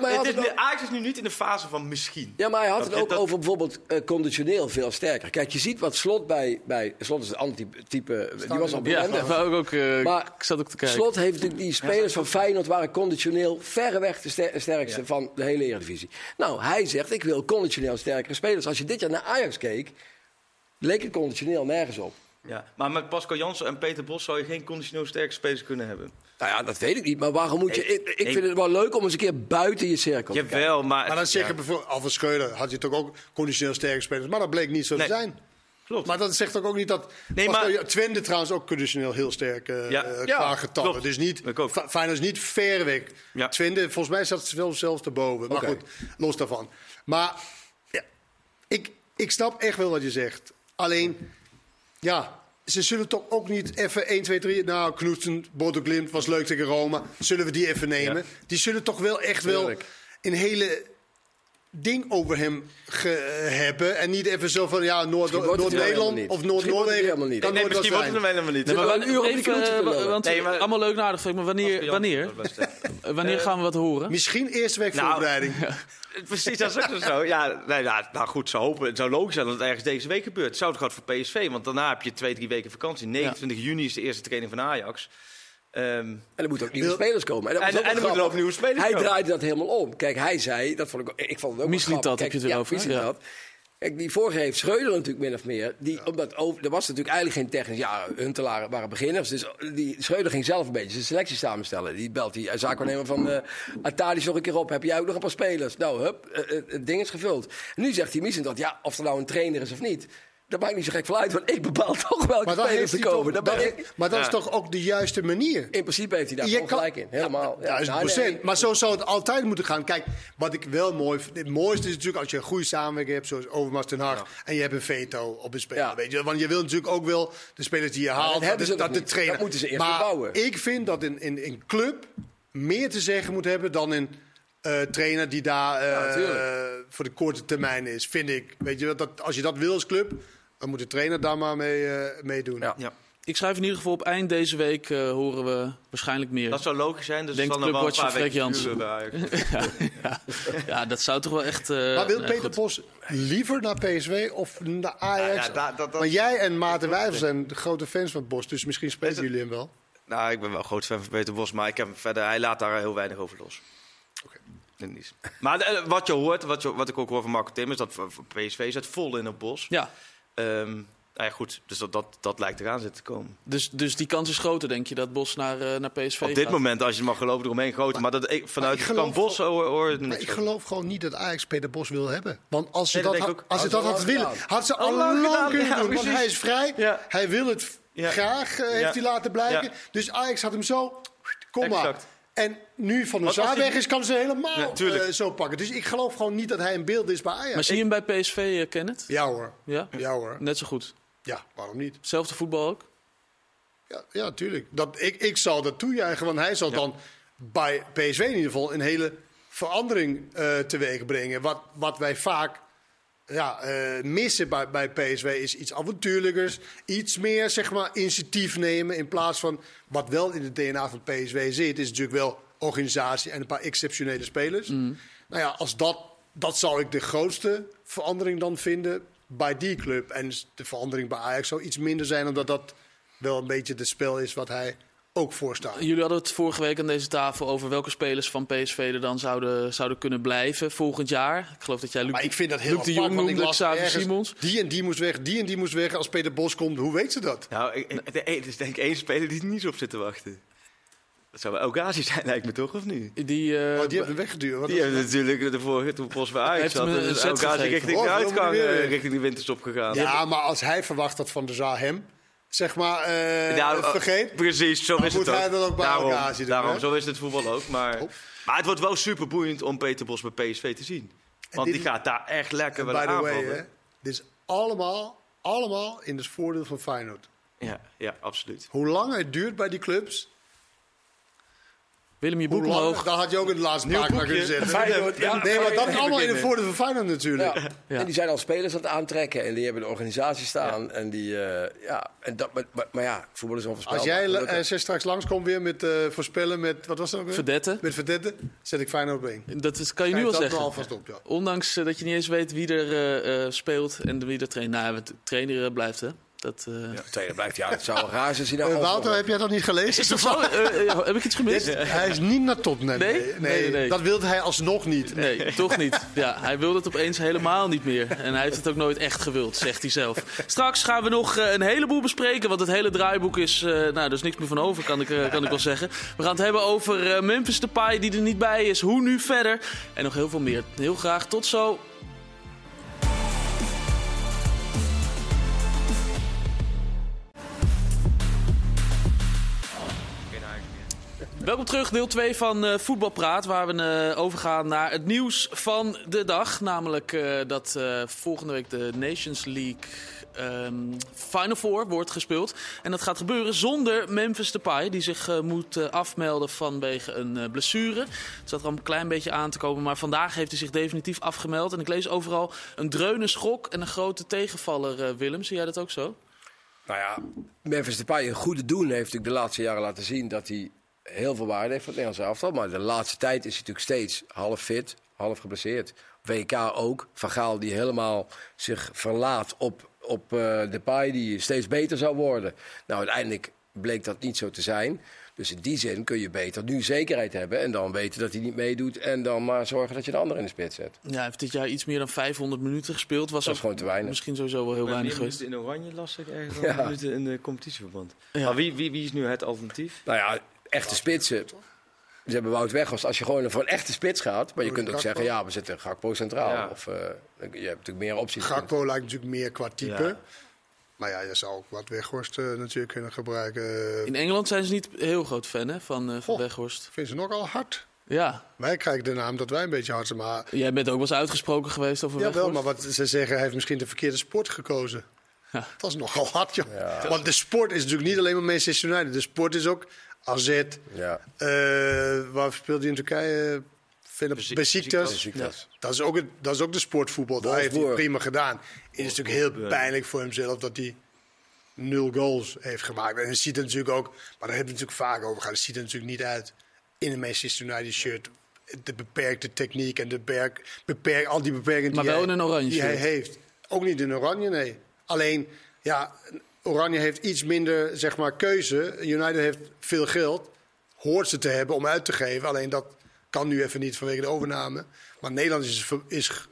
Maar Ajax is nu niet in de fase van misschien. Ja, maar hij had Dat- het ook dat- over bijvoorbeeld eh, conditioneel veel sterker. Kijk, je ziet wat Slot bij... bij Slot is een ander type... type die was al Ja, bekend. dat wou ik ook, eh, Maar ik zat ook te kijken. Slot heeft natuurlijk die spelers van Feyenoord waren conditioneel verreweg de ster- sterkste van de hele Eredivisie. Nou, hij zegt ik wil conditioneel sterkere spelers. Als je dit jaar naar Ajax keek, leek het conditioneel nergens op. Ja, maar met Pascal Jansen en Peter Bos zou je geen conditioneel sterke spelers kunnen hebben. Nou ja, dat weet ik niet. Maar waarom moet je... Ik, vind het wel leuk om eens een keer buiten je cirkel te kijken. Jawel, maar... Maar dan zeg je Ja, bijvoorbeeld, Alfred Schreuder had je toch ook conditioneel sterke spelers. Maar dat bleek niet zo Nee. te zijn. Klopt. Maar dat zegt toch ook niet dat... Nee, Pascal- maar- Twente trouwens ook conditioneel heel sterk eh Ja. Ja, qua getallen. klopt. Dus niet, Feyenoord is niet ver weg. Ja. Twente, volgens mij zat het wel zelfs erboven. Maar goed, los daarvan. Maar ja, ik, ik snap echt wel wat je zegt. Alleen, ja... Ze zullen toch ook niet even 1, 2, 3... Nou, Knoetsen, Bodo Glimt was leuk tegen Roma. Zullen we die even nemen? Ja. Die zullen toch wel echt wel een hele ding over hem ge- eh, hebben. En niet even zo van, ja, Noord-Nederland of Noord-Noorwegen. helemaal niet. kan nee, nooit misschien wordt het hem helemaal niet. Nee, maar een uur even, eh, lullen. want Nee, maar- allemaal leuk en aardig, maar wanneer, wanneer, wanneer gaan we wat horen? Misschien eerste week Nou, voorbereiding. Precies, dat is ook zo. Ja, nee, nou, nou goed, ze hopen. Het zou logisch zijn dat het ergens deze week gebeurt. Het zou het gaat voor PSV, want daarna heb je twee, drie weken vakantie. 29 juni is de eerste training van Ajax. Ehm, En er moeten ook nieuwe Wil- spelers komen. En, En- en er moeten ook nieuwe spelers Hij komen. draaide dat helemaal om. Kijk, hij zei, dat vond ik, ik vond het ook grappig. dat, heb je het erover, Ja, Misliet ja. dat. Kijk, die vorige heeft Schreuder natuurlijk min of meer. Die, omdat over, er was natuurlijk eigenlijk geen technisch... Ja, Huntelaar waren beginners. Dus die Schreuder ging zelf een beetje zijn selectie samenstellen. Die belt die zaakwaarnemer van uh, Atali nog een keer op. Heb jij ook nog een paar spelers? Nou, hup, eh, eh, het ding is gevuld. En nu zegt hij Misliet dat, ja, of er nou een trainer is of niet... Dat maakt niet zo gek veel uit, want ik bepaal toch welke Maar, dat spelers heeft er hij komen. toch, Dat ik, maar dat is Ja. toch ook de juiste manier? in principe heeft hij daar Je gelijk in. Helemaal. Ja, Duizend nou, nee. Maar zo zou het altijd moeten gaan. Kijk, wat ik wel mooi vind. Het mooiste is natuurlijk als je een goede samenwerking hebt, zoals Overmars ten Hag. En je hebt een veto op een speler. Ja. Weet je? Want je wil natuurlijk ook wel de spelers die je haalt. dat hebben ze dat, de trainer. Dat moeten ze eerst maar ik vind dat een in, in club meer te zeggen moet hebben dan een eh, trainer die daar eh, voor de korte termijn is. Vind ik. Weet je, dat, als je dat wil als club, dan moet de trainer daar maar mee eh, meedoen. Ja. ja. Ik schrijf in ieder geval op eind deze week eh, horen we waarschijnlijk meer. Dat zou logisch zijn. Dus het zal nog wel een paar Freek Jansen. Ajax. ja, dat zou toch wel echt... eh, Maar wil nee, Peter goed. Bos liever naar PSV of naar Ajax? Ja, ja, da- dat- dat- maar jij en Maarten Wijfels zijn de grote fans van Bos, dus misschien spreken jullie hem wel. Nou, ik ben wel groot fan van Peter Bos, maar ik heb verder, hij laat daar heel weinig over los. Oké. Niet. Maar wat je hoort, wat, je, wat ik ook hoor van Marco Tim, is dat PSV zit vol in op Bos. Ja, Ehm, nou ja, goed, dus dat, dat, dat lijkt eraan zitten te komen. dus, dus die kans is groter, denk je, dat Bos naar, eh, naar PSV Op dit gaat? moment, als je mag geloven, eromheen groter. Maar, dat, ik, vanuit ik kan geloof Bos hoor, Maar ik geloof gewoon niet dat Ajax Peter Bos wil hebben. Want als ze Nee, dat dat, denk ha- ik ook. als ze dat had willen, had ze Al lang gedaan, kunnen ja, doen. Want hij is vrij, Ja. hij wil het graag, eh, heeft hij laten blijken. Dus Ajax had hem zo, kom maar. En nu Van der Sar weg is, kan ze helemaal ja, zo pakken. Dus ik geloof gewoon niet dat hij een beeld is bij Ajax. Maar zie je hem bij PSV, uh, Kenneth? Ja hoor. Ja? ja hoor. Net zo goed? Ja, waarom niet? Zelfde voetbal ook? Ja, ja tuurlijk. Dat, ik, ik zal dat toejuichen, want hij zal dan bij PSV in ieder geval een hele verandering uh, teweeg brengen. Wat, wat wij vaak ja, uh, missen bij, bij PSV is iets avontuurlijkers. Iets meer zeg maar, initiatief nemen in plaats van wat wel in het DNA van PSV zit. Is natuurlijk wel organisatie en een paar exceptionele spelers. Mm. Nou ja, als dat, dat zou ik de grootste verandering dan vinden bij die club. En de verandering bij Ajax zou iets minder zijn, omdat dat wel een beetje het spel is wat hij ook voorstaan. Jullie hadden het vorige week aan deze tafel over welke spelers van PSV er dan zouden, zouden kunnen blijven volgend jaar. Ik geloof dat jij Luc, maar ik vind dat heel Luc de Jong noemde, Xavier Simons. Die en die moest weg, die en die moest weg. Als Peter Bos komt, hoe weet ze dat? Nou, ik, er is denk ik één speler die er niet op zit te wachten. Dat zou wel Elgazi zijn, lijkt me toch, of niet? Die, uh, oh, die hebben we die hebben natuurlijk de vorige, toen Bos bij Ajax zat. Dus Elgazi richting de uitgang, uh, richting de winterstop gegaan. Ja, maar als hij verwacht dat Van der Zaar hem zeg maar, uh, nou, vergeet. Precies, zo is het ook. hij dan ook bij daarom, elkaar doen. Daarom, zo is het voetbal ook. Maar, oh. maar het wordt wel super boeiend om Peter Bos bij PSV te zien. Want die gaat daar echt lekker wel aanvallen. Way, dit is allemaal, allemaal in het voordeel van Feyenoord. Ja, ja, absoluut. Hoe langer het duurt bij die clubs, Willem, je boek omhoog. Dan had je ook in de laatste paar kunnen zetten. Feyenoord, ja, nee, maar dat is allemaal in de voordeel van Feyenoord natuurlijk. Ja. Ja. En die zijn al spelers aan het aantrekken. En die hebben de organisatie staan. En die, uh, ja, en dat, maar, maar, ja, voetbal is onvoorspelbaar. Als jij uh, straks langskomt weer met uh, voorspellen met, wat was dat ook weer? Verdette. Met Verdette, zet ik Feyenoord op één. Dat is, kan je nu al zeggen. Alvast op, ja. Ondanks dat je niet eens weet wie er speelt en wie er traint. Nou, de trainer blijft, hè? Dat, uh... ja, tweede blijft, ja, het zou raar zijn. Uh, Wouter, heb jij dat niet gelezen? Is dat zo? Uh, heb ik iets gemist? hij is niet naar Tottenham. Nee? Nee, nee, nee. Dat wilde hij alsnog niet. Nee, toch niet. Ja, hij wilde het opeens helemaal niet meer. En hij heeft het ook nooit echt gewild, zegt hij zelf. Straks gaan we nog een heleboel bespreken, want het hele draaiboek is... nou, er is niks meer van over, kan ik, kan ik wel zeggen. We gaan het hebben over Memphis Depay, die er niet bij is. Hoe nu verder? En nog heel veel meer. Heel graag tot zo. Welkom terug, deel 2 van uh, Voetbalpraat, waar we uh, overgaan naar het nieuws van de dag. Namelijk uh, dat volgende week de Nations League um, Final Four wordt gespeeld. En dat gaat gebeuren zonder Memphis Depay, die zich moet afmelden vanwege een blessure. Het zat er al een klein beetje aan te komen, maar vandaag heeft hij zich definitief afgemeld. En ik lees overal een dreunende schok en een grote tegenvaller, Willem. Zie jij dat ook zo? Nou ja, Memphis Depay een goede doen heeft natuurlijk de laatste jaren laten zien dat hij heel veel waarde heeft voor het Nederlandse elftal. Maar de laatste tijd is hij natuurlijk steeds half fit, half geblesseerd. WK ook. Van Gaal die helemaal zich verlaat op, op uh, de paai die steeds beter zou worden. Nou, uiteindelijk bleek dat niet zo te zijn. Dus in die zin kun je beter nu zekerheid hebben en dan weten dat hij niet meedoet en dan maar zorgen dat je de ander in de spits zet. Ja, hij heeft dit jaar iets meer dan 500 minuten gespeeld. Was dat is gewoon te weinig. Misschien sowieso wel heel weinig geweest. In Oranje las ik ergens ja. in de competitieverband. Ja. Maar wie, wie, wie is nu het alternatief? Nou ja, echte spitsen. Ze hebben Wout Weghorst. Als je gewoon voor een echte spits gaat. Maar je kunt ook zeggen, ja, we zetten Gakpo centraal. Of uh, je hebt natuurlijk meer opties. Gakpo lijkt natuurlijk meer qua type. Maar ja, je zou ook wat Weghorst uh, natuurlijk kunnen gebruiken. In Engeland zijn ze niet heel groot fan hè, van, uh, van Weghorst. Vinden ze nogal hard. Ja. Wij krijgen de naam dat wij een beetje hard zijn. Maar... Jij bent ook wel eens uitgesproken geweest over Ja, wel, maar wat ze zeggen, hij heeft misschien de verkeerde sport gekozen. Ja. Dat is nogal hard, joh. Ja. Want de sport is natuurlijk niet alleen maar Manchester United. De sport is ook AZ. Ja. Uh, waar speelde hij in Turkije? Besiktas. Ja. Dat, is ook het, dat is ook de sportvoetbal. Daar heeft hij prima gedaan. Het is natuurlijk heel pijnlijk voor hemzelf dat hij nul goals heeft gemaakt. En het ziet er natuurlijk ook, maar daar hebben we natuurlijk vaak over gehad. Het ziet er natuurlijk niet uit in een Manchester United shirt. De beperkte techniek en de beperk, beperk, al die beperkingen maar die, wel hij, in een oranje die hij heeft. Ook niet in oranje, nee. Alleen, ja, Oranje heeft iets minder zeg maar, keuze. United heeft veel geld. Hoort ze te hebben om uit te geven. Alleen dat kan nu even niet vanwege de overname. Maar Nederland is, is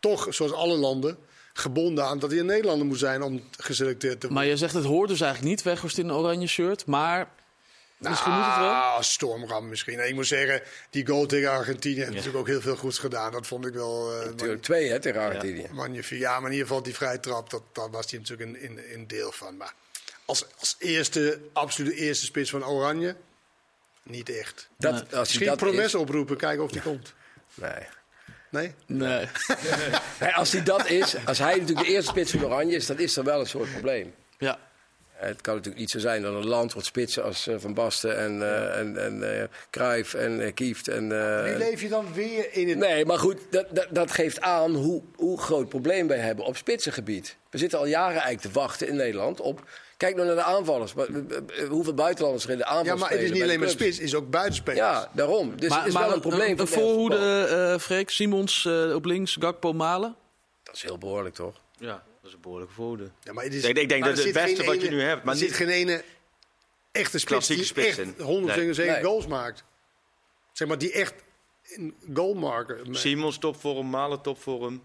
toch, zoals alle landen, gebonden aan dat hij een Nederlander moet zijn om geselecteerd te worden. Maar je zegt het hoort dus eigenlijk niet, Weghorst in een oranje shirt. Maar nou, misschien moet het wel. Stormram misschien. ik moet zeggen, die goal tegen Argentinië heeft natuurlijk ook heel veel goeds gedaan. Dat vond ik wel... Uh, natuurlijk twee hè, tegen Argentinië. Ja. Magnifiek. Ja, maar in ieder geval die vrije trap, dat, daar was hij natuurlijk een, in, in deel van. Maar als, als eerste, absolute eerste spits van Oranje... niet echt. Dat, als hij Misschien dat Promes is, oproepen, kijken of die komt. nee. Nee? Nee. Nee, als hij dat is, als hij natuurlijk de eerste spits van Oranje is, dan is er wel een soort probleem. Ja. Het kan natuurlijk niet zo zijn dat een land wordt spitsen als eh, Van Basten en, eh en, en eh, Cruijff en eh, Kieft. En, eh, Nu leef je dan weer in het... Nee, maar goed, dat, dat, dat geeft aan hoe, hoe groot probleem wij hebben op spitsengebied. We zitten al jaren eigenlijk te wachten in Nederland op... Kijk nou naar de aanvallers. Maar, eh, eh, Hoeveel buitenlanders er in de aanval Ja, maar het is niet alleen de maar spits, het is ook buitenspelers. Ja, daarom. Dus het is wel een probleem. Voetbal. voorhoede, eh Freek, Simons eh, op links, Gakpo, Malen. Dat is heel behoorlijk, toch? Ja, is een behoorlijke voordeel. Ja, maar het is, Ik denk- ik denk maar dat het beste wat je nu hebt, maar er niet- zit geen ene echte spits Klassieke die spits echt in. 107 Nee. goals maakt. Zeg maar, die echt een goalmarker. Simons topvorm, Malen topvorm.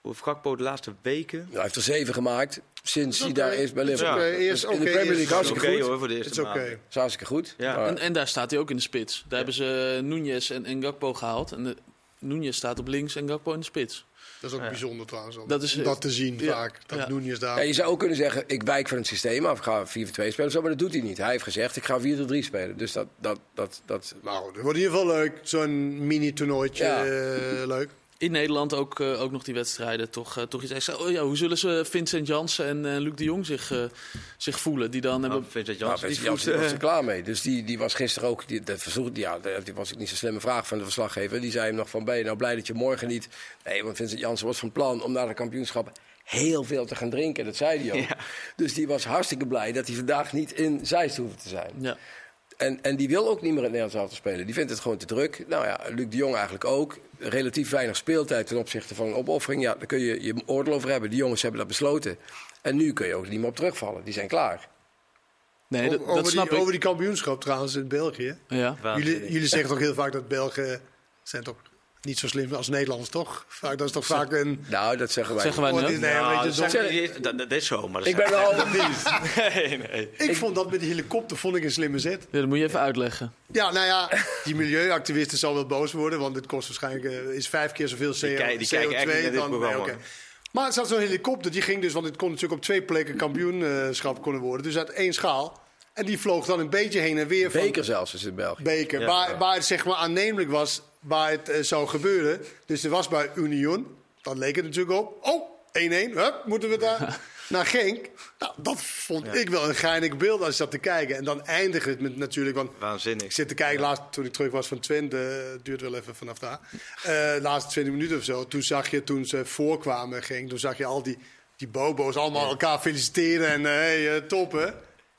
Hoe Gakpo de laatste weken? Hij heeft er zeven gemaakt sinds hij daar is bij Liverpool. oké. Eerst- Dus in de Premier League hartstikke goed. hoor, voor de Het eerste is oké. maanden. Dat is hartstikke goed. Ja. En, en daar staat hij ook in de spits. Daar hebben ze uh, Nunez en, en Gakpo gehaald. En de, Nunez staat op links en Gakpo in de spits. Dat is ook Ja. bijzonder trouwens. Om Dat dat, is- te zien ja. vaak. Dat Ja. Nunez daar... Ja, je zou ook kunnen zeggen, ik wijk van het systeem af. Ik ga 4-2 spelen, zo, maar dat doet hij niet. Hij heeft gezegd, ik ga 4-3 spelen. Dus dat, dat, dat, dat, Nou, dat wordt in ieder geval leuk. Zo'n mini-toernooitje. Ja. eh, leuk. In Nederland ook, eh, ook nog die wedstrijden. Toch, eh, toch iets extra. Oh, ja, hoe zullen ze Vincent Jansen en eh, Luc de Jong zich, zich voelen? Die dan Nou, hebben... Vincent nou, die Vincent voet, Janssen was er klaar mee. Dus die, die was gisteren ook, die, dat verzoek, ja, dat die was ook niet zo'n slimme vraag van de verslaggever. Die zei hem nog van, ben je nou blij dat je morgen niet... Nee, want Vincent Janssen was van plan om na de kampioenschap heel veel te gaan drinken. Dat zei hij ook. Ja. Dus die was hartstikke blij dat hij vandaag niet in Zeist hoefde te zijn. Ja. En, en die wil ook niet meer in het Nederlands elftal spelen. Die vindt het gewoon te druk. Nou ja, Luc de Jong eigenlijk ook. Relatief weinig speeltijd ten opzichte van een opoffering. Ja, daar kun je je oordeel over hebben. Die jongens hebben dat besloten. En nu kun je ook niet meer op terugvallen. Die zijn klaar. Nee, dat, over, dat die, snap ik. over die kampioenschap trouwens in België. Ja. Jullie, jullie zeggen toch heel vaak dat Belgen zijn toch niet zo slim als Nederlanders, toch? Vaak, dat is toch vaak een... Nou, dat zeggen wij. Zeggen wij Oh, nee, je, dat, zo- zeggen die- dat, dat is zo, maar dat Ik ben wel... Nee, nee. Ik vond dat met die helikopter vond ik een slimme zet. Ja, dat moet je even uitleggen. Ja, nou ja, die milieuactivisten zal wel boos worden, want het kost waarschijnlijk eh, is vijf keer zoveel CO, Die kei- die CO2 kijken echt niet naar dit dan. oké. Maar het zat zo'n helikopter, die ging dus, want het kon natuurlijk op twee plekken kampioenschap kunnen worden, dus uit één schaal. En die vloog dan een beetje heen en weer van Beker zelfs is in België. beker, Ja, waar, ja. waar het zeg maar aannemelijk was waar het eh, zou gebeuren. Dus er was bij Union, dan leek het natuurlijk op. Oh, 1-1, hup, moeten we daar naar Genk. Nou, dat vond ik wel een geinig beeld als je zat te kijken. En dan eindigt het met natuurlijk, want Waanzinnig. ik zit te kijken laatst toen ik terug was van Twente, eh, het duurt wel even vanaf daar. Eh laatste 20 minuten of zo. Toen zag je, toen ze voorkwamen ging, toen zag je al die, die bobo's allemaal elkaar feliciteren en hey, top hè.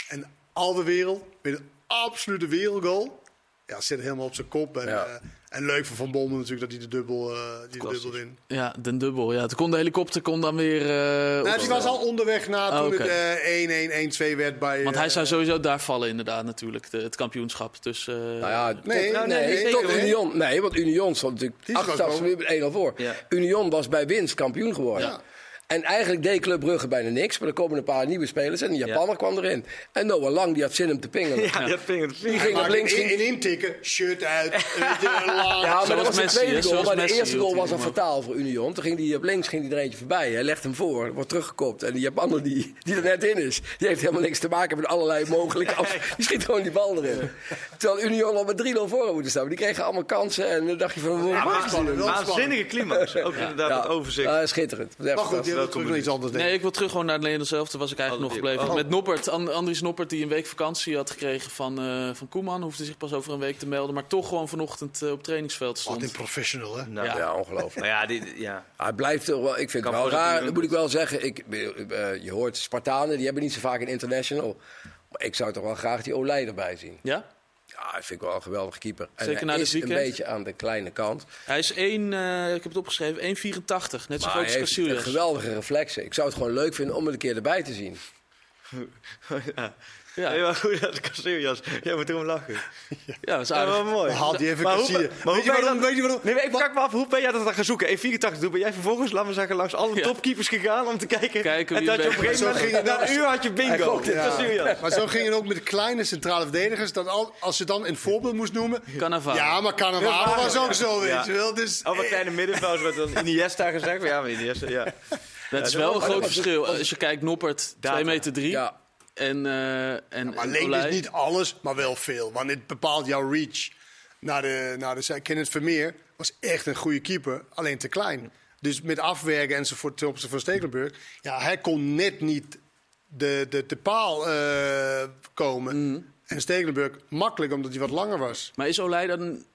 En al de wereld, met een absolute wereldgoal. Ja, zit helemaal op zijn kop. En, Ja. eh, en leuk voor Van Bommel natuurlijk dat hij de dubbel, eh die de dubbel wint. Ja, den dubbel. Ja, toen kon de helikopter kon dan weer... eh, Nou, die was al onderweg na Oh, toen het eh, 1-1, 1-2 werd bij... Want hij zou sowieso daar vallen inderdaad natuurlijk, de- het kampioenschap. Dus, eh, Nou ja, Nee, tot, nee, nee, tot? Union. Nee, want Union stond natuurlijk boven. nu met 1-0 voor. Ja. Union was bij winst kampioen geworden. Ja. En eigenlijk deed Club Brugge bijna niks. Maar er komen een paar nieuwe spelers en die Japaner kwam erin. En Noah Lang die had zin om te pingelen. Ja, Die ging op links. in, Ging, in intikken, shirt uit, ja, maar dat was de Messi, tweede goal. Maar de Messi eerste goal was hem fataal voor Union. Toen ging die op links ging die er eentje voorbij. Hij legt hem voor, wordt teruggekopt. En die Japaner die, die er net in is, die heeft helemaal niks te maken met allerlei mogelijke af. Die schiet gewoon die bal erin. Terwijl Union al met 3-0 voor moeten staan. Die kregen allemaal kansen. En dan dacht je van... Ja, Waanzinnige climax. Ook inderdaad het overzicht. Schitterend. Is Maar goed, terug naar iets anders denken. Nee, ik wil terug gewoon naar het Nederlands zelf. Daar was ik eigenlijk nog Oh, gebleven. oh. Met Noppert, And- Andries Noppert, die een week vakantie had gekregen van, eh, van Koeman. Hoefde zich pas over een week te melden. Maar toch gewoon vanochtend eh, op het trainingsveld Wat stond. een professional, hè? Nou, Ja. Ja, ongelooflijk. Maar ja, die, ja. Hij blijft toch wel, ik vind het Kan wel raar, dat moet ik wel zeggen. Ik, eh, je hoort Spartanen, die hebben niet zo vaak een international. Maar ik zou toch wel graag die Olij erbij zien. Ja? Ja, dat vind ik wel een geweldige keeper. En Zeker na hij dit is een beetje aan de kleine kant. Hij is 1, eh, ik heb het opgeschreven, 1,84. Net zo Maar groot hij als heeft een Casillas. geweldige reflexen. Ik zou het gewoon leuk vinden om het een keer erbij te zien. ja. Ja. Nee, maar goed, dat is serieus. Jij moet erom lachen. Ja, dat is Ja, aardig. wel mooi. Haalt hij even Maar hoe, Casillas. maar hoe Weet je waarom- weet je waarom- Nee, maar ik vraag me af, hoe ben jij dat dan gaan zoeken? 1,84 toen ben jij vervolgens, laten we zeggen, langs alle Ja. topkeepers gegaan om te kijken. Kijken en dat je op een gegeven Zo moment, ging na een uur had je bingo. Ja. Casillas. Maar zo ging het ook met de kleine centrale verdedigers. Dat al, als je dan een voorbeeld moest noemen. Cannavaro. Ja, maar Cannavaro was ook zo, weet Ja. je wel. Dus, Over kleine middenvelders werd dan Iniesta gezegd. Ja, maar Iniesta, ja. Dat is Ja, wel een groot verschil. Als je kijkt, Noppert, 2 Data. meter 3. Ja, en, uh, en Maar lengte is niet alles, maar wel veel. Want het bepaalt jouw reach naar de, naar de Kenneth Vermeer was echt een goede keeper, alleen te klein. Dus met afwerken enzovoort ten opzichte van Stekelenburg. Ja, hij kon net niet de, de, de paal uh, komen. Mm. En Stekelenburg makkelijk, omdat hij wat langer was. Maar is Olij dan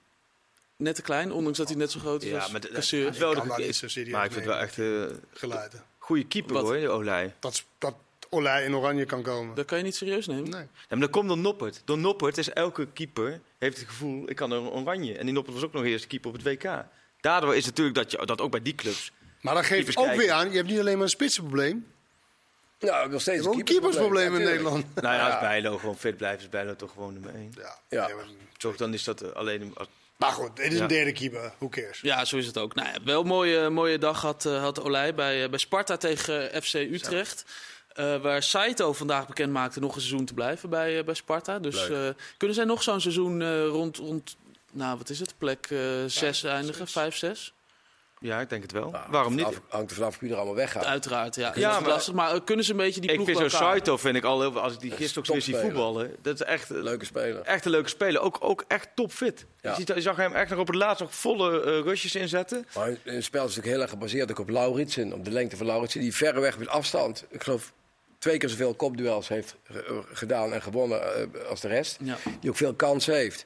net te klein, ondanks dat hij net zo groot is? Ja, maar dat is wel de, niet zo serieus. Maar ik vind het wel echt uh, geluiden. Goede keeper Wat? hoor, Olij. Dat, dat Olij in oranje kan komen. Dat kan je niet serieus nemen? Nee. Ja, maar dat komt door Noppert. Door Noppert is elke keeper heeft het gevoel, ik kan een oranje. En die Noppert was ook nog eerst keeper op het WK. Daardoor is het natuurlijk dat, je, dat ook bij die clubs... Maar dat geeft ook weer aan, je hebt niet alleen maar een spitsenprobleem. Nou, nog steeds een keepersprobleem in Nederland. Nou ja, als Bijlo gewoon fit blijft, is Bijlo toch gewoon nummer één. Ja. ja. Toch, dan is dat alleen... Als... Maar goed, dit is een derde keeper. Who cares? Ja, zo is het ook. Nou ja, wel een mooie, mooie dag had, uh, had Olij bij, uh, bij Sparta tegen FC Utrecht. Waar Saito vandaag bekend maakte nog een seizoen te blijven bij, bij Sparta. Dus kunnen zij nog zo'n seizoen rond, rond, nou wat is het, plek 6 eindigen, 5, 6? Ja, ik denk het wel. Waarom niet? Af, hangt er vanaf wie er allemaal weggaat. Uiteraard, ja. ja maar, lastig, maar kunnen ze een beetje die ploeg Ik vind zo'n Saito vind ik al heel Als ik die gisteren ook weer zie voetballen. Dat is echt... Leuke speler. Echt een leuke speler. Ook, ook echt topfit. Ja. Je, ziet, je zag hem echt nog op het laatst nog volle uh, rushes inzetten. Maar het spel is natuurlijk heel erg gebaseerd ook op Lauritsen. Op de lengte van Lauritsen. Die verreweg met afstand. Ik geloof twee keer zoveel kopduels heeft gedaan en gewonnen uh, als de rest. Ja. Die ook veel kansen heeft.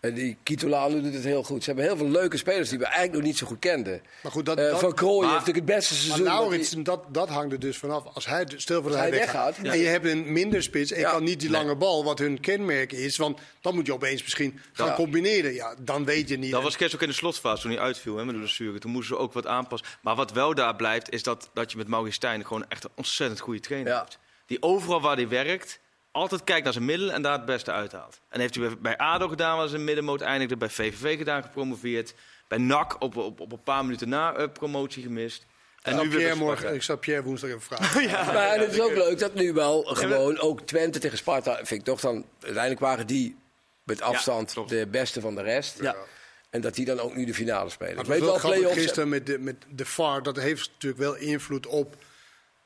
En die Kitolano doet het heel goed. Ze hebben heel veel leuke spelers die we eigenlijk nog niet zo goed kenden. Maar goed, dat, uh, Van Krooij heeft natuurlijk het beste seizoen. Maar Laurits, dat, dat hangt er dus vanaf. Als hij, stel voor dat hij, weggaat. En je hebt een minder spits en kan niet die lange bal, wat hun kenmerk is. Want dan moet je opeens misschien gaan combineren. Ja, dan weet je niet. Dat was Kers ook in de slotfase toen hij uitviel hè, met de blessure. Toen moesten ze ook wat aanpassen. Maar wat wel daar blijft, is dat, dat je met Maurice gewoon echt een ontzettend goede trainer hebt. Die overal waar hij werkt altijd kijkt naar zijn middelen en daar het beste uithaalt. En heeft hij bij ADO gedaan, was een middenmoot eindigde. Bij VVV gedaan, gepromoveerd. Bij NAC op, op, op een paar minuten na uh, promotie gemist. En nu Pierre morgen, ik zou Pierre woensdag even vragen. ja. Maar het is ook leuk dat nu wel gewoon ook Twente tegen Sparta, vind ik toch dan, uiteindelijk waren die met afstand de beste van de rest. Ja. En dat die dan ook nu de finale spelen. ik weet wel, play gisteren met de, met de VAR, dat heeft natuurlijk wel invloed op.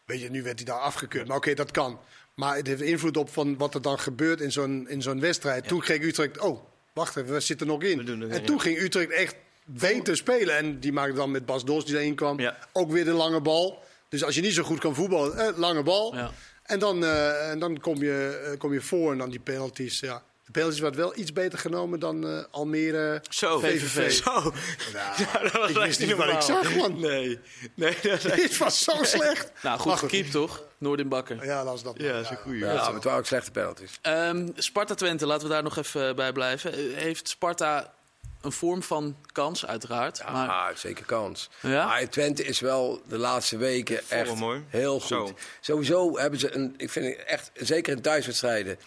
Weet je, nu werd hij daar afgekeurd. Maar oké, dat kan. Maar het heeft invloed op van wat er dan gebeurt in zo'n, in zo'n wedstrijd. Toen kreeg Utrecht, oh, wacht even, we zitten nog in. en toen ging Utrecht echt beter spelen. En die maakte dan met Bas Dos die erin kwam ook weer de lange bal. Dus als je niet zo goed kan voetballen, eh, lange bal. En dan, uh, en dan kom, je, uh, kom je voor en dan die penalties. Ja. De penalties werd wel iets beter genomen dan uh, Almere Zo, VVV. Zo. Nou, ja, dat was ik wist niet wat ik zag, man. Nee. nee dat Dit was zo slecht. nou, goed gekiept toch? Noordin Bakker. Ja, dat is dat. Ja, dat is een goede. Ja, maar het waren ook slechte penalties. Um, Sparta-Twente, laten we daar nog even bij blijven. Heeft Sparta een vorm van kans, uiteraard. Ja, maar... zeker kans. Ja? Maar Twente is wel de laatste weken echt mooi. heel goed. Zo. Sowieso hebben ze een, ik vind echt, zeker in thuiswedstrijden,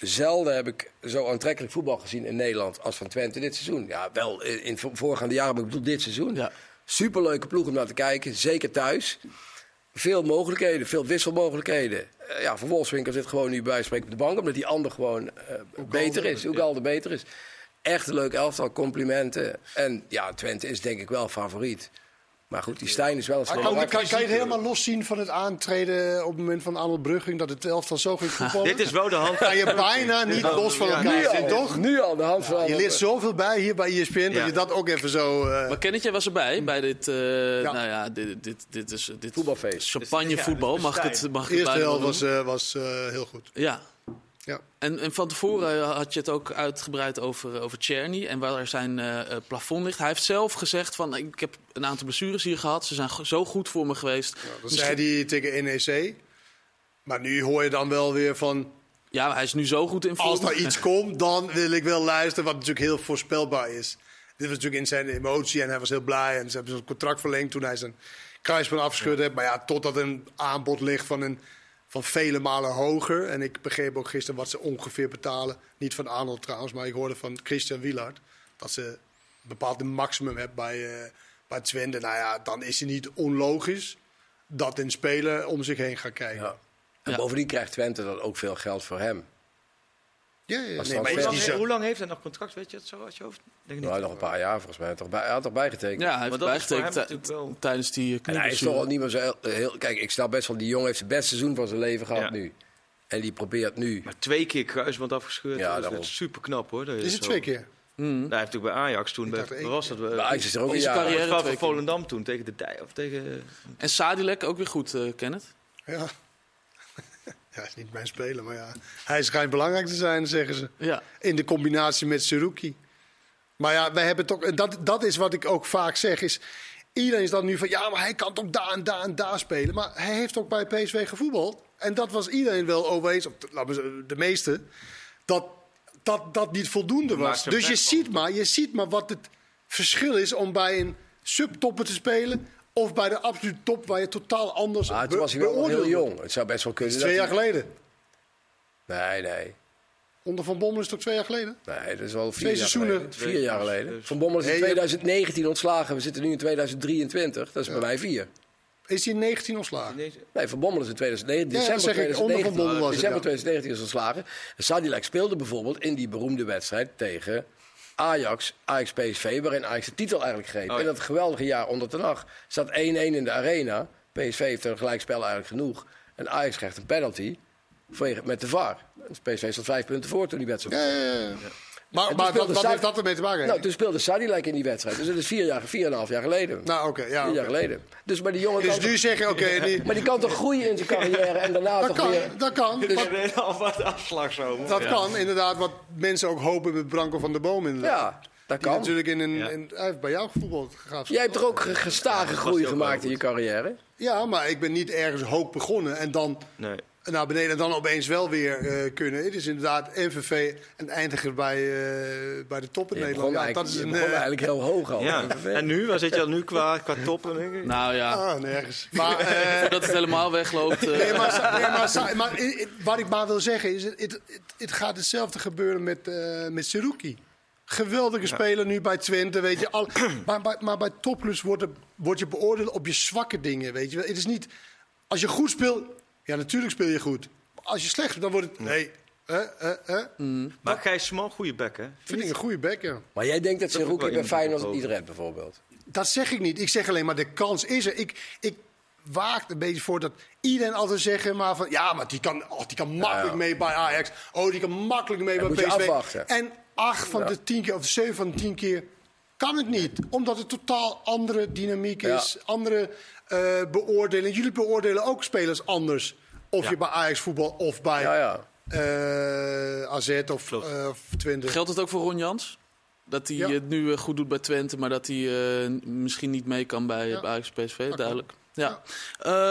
zelden heb ik zo aantrekkelijk voetbal gezien in Nederland als van Twente dit seizoen. Ja, wel in, in voorgaande jaren, maar ik bedoel dit seizoen. Ja. Superleuke ploeg om naar te kijken, zeker thuis. Veel mogelijkheden, veel wisselmogelijkheden. Uh, ja, Van Wolfswinkel zit gewoon nu bij spreken op de bank, omdat die ander gewoon uh, beter is. Ook al de beter is. Echt een leuk elftal, complimenten. En ja, Twente is denk ik wel favoriet. Maar goed, die Stijn is wel een kan, kan, kan, je het helemaal loszien van het aantreden op het moment van Arnold Brugging dat het elftal zo ging voetballen? Dit is wel de hand. Kan je bijna niet los van elkaar ja, zien, toch? Nu al de hand van Je leert zoveel bij hier bij ESPN dat je dat ook even zo... Uh... Maar Kennetje was erbij bij dit, uh, nou ja, dit, dit, dit is... Dit Voetbalfeest. Champagnevoetbal, mag het mag De eerste helft was, uh, was heel goed. Ja, ja. En, en, van tevoren had je het ook uitgebreid over, over Czerny en waar zijn uh, plafond ligt. Hij heeft zelf gezegd van ik heb een aantal blessures hier gehad. Ze zijn zo goed voor me geweest. Ja, dat Misschien... zei hij tegen NEC. Maar nu hoor je dan wel weer van... Ja, hij is nu zo goed in vorm. Als er iets komt, dan wil ik wel luisteren. Wat natuurlijk heel voorspelbaar is. Dit was natuurlijk in zijn emotie en hij was heel blij. En ze hebben zijn contract verlengd toen hij zijn kruisband afgescheurd heeft. Maar ja, totdat een aanbod ligt van een van vele malen hoger. En ik begreep ook gisteren wat ze ongeveer betalen. Niet van Arnold trouwens, maar ik hoorde van Christian Wielard. Dat ze een bepaald maximum hebben bij, uh, bij Twente. Nou ja, dan is het niet onlogisch dat een speler om zich heen gaat kijken. Ja. En bovendien krijgt Twente dan ook veel geld voor hem. Ja, ja, nee, maar hoe, lang, hoe, lang, heeft hij nog contract? Weet je het zo uit je hoofd? Denk nou, nog een paar jaar volgens mij. Toch bij, hij had toch bijgetekend? Ja, hij heeft bijgetekend tijdens die En hij is toch al niet meer zo heel, Kijk, ik snap best wel, die jongen heeft zijn beste seizoen van zijn leven gehad nu. En die probeert nu... Maar twee keer kruisband afgescheurd. Ja, dat is super knap hoor. Dat is, het twee keer? Mm. hij heeft natuurlijk bij Ajax toen. Bij, was dat? Bij Ajax is er ook een jaar. carrière van Volendam toen tegen de Dij of tegen. En Sadilek ook weer goed, uh, Kenneth. Ja. Ja, is niet mijn speler, maar ja. Hij schijnt belangrijk te zijn, zeggen ze. Ja. In de combinatie met Seruki. Maar ja, wij hebben toch. Dat, dat is wat ik ook vaak zeg. Is, iedereen is dan nu van ja, maar hij kan toch daar en daar en daar spelen. Maar hij heeft ook bij PSV gevoetbald. En dat was iedereen wel over eens, of de meeste. Dat dat dat niet voldoende was. Dus je ziet, maar, je ziet maar wat het verschil is om bij een subtopper te spelen. Of bij de absolute top waar je totaal anders ah, Toen was hij wel heel jong. Het zou best wel kunnen. Twee jaar geleden. Nee, nee. Onder Van Bommel is het toch twee jaar geleden? Nee, dat is wel vier jaar geleden. Vier jaar geleden. Van Bommel is in 2019 ontslagen. We zitten nu in 2023. Dat is bij mij vier. Is hij in 19 ontslagen? Nee, Van Bommel is in 2019. December, 2019, was december 2019 is ontslagen. En Sadilek speelde bijvoorbeeld in die beroemde wedstrijd tegen Ajax, Ajax PSV, waarin Ajax de titel eigenlijk greep. Oh, In dat geweldige jaar onder de nacht zat 1-1 in de arena. PSV heeft er een gelijkspel eigenlijk genoeg. En Ajax krijgt een penalty met de VAR. PSV stond vijf punten voor toen die wedstrijd. Ja, ja, ja. Maar, maar wat, wat heeft dat ermee te maken? Nou, toen speelde Sadilek in die wedstrijd. Dus dat is vier jaar, vier en een half jaar geleden. Nou, oké. ja, vier jaar geleden. Dus, maar die jongen dus nu zeggen, oké... die... Maar die kan toch groeien in zijn carrière en daarna dat toch kan, weer... Dat kan. Dus... Wat, wat afslag zo. Dat kan, inderdaad. Wat mensen ook hopen met Branko van der Boom, inderdaad. Ja. Dat kan. natuurlijk in een, in, bij jou gevoetbald. Jij hebt er ook gestage groei gemaakt in je carrière? Ja, maar ik ben niet ergens hoog begonnen en dan nee naar beneden en dan opeens wel weer uh, kunnen. Het is inderdaad MVV en eindigen bij, uh, bij de top in Nederland. Ja, dat is een, uh, eigenlijk heel hoog al. Ja. En nu? Waar zit je al nu qua, qua toppen? Denk ik? Nou ja. Ah, nergens. Maar, dat het helemaal wegloopt. Nee, maar, nee, maar, maar wat ik maar wil zeggen is, het, het, het gaat hetzelfde gebeuren met, met Seruki. Geweldige speler nu bij Twente, weet je. Al, maar, maar, maar bij Toplus wordt, word je beoordeeld op je zwakke dingen, weet je. Het is niet... Als je goed speelt, ja, natuurlijk speel je goed. Als je slecht dan wordt het... Nee. Uh, uh. Mm. Maar Gijs Smal, goede bek, hè? Vind ik een goede bek, ja. Maar jij denkt dat Seruki bij Feyenoord niet redt, bijvoorbeeld? Dat zeg ik niet. Ik zeg alleen maar, de kans is er. Ik, ik waak een beetje voor dat iedereen altijd zeggen maar van... Ja, maar die kan, oh, die kan makkelijk mee bij Ajax. Oh, die kan makkelijk mee bij PSV. En acht van de tien keer, of zeven van de tien keer... kan het niet. Omdat het totaal andere dynamiek is. Andere uh, beoordelen. Jullie beoordelen ook spelers anders. Of je bij Ajax voetbal of bij ja, ja. Uh, AZ of, uh, of Twente. Geldt het ook voor Ron Jans? Dat hij het nu goed doet bij Twente, maar dat hij misschien niet mee kan bij, bij Ajax PSV, duidelijk. Ja.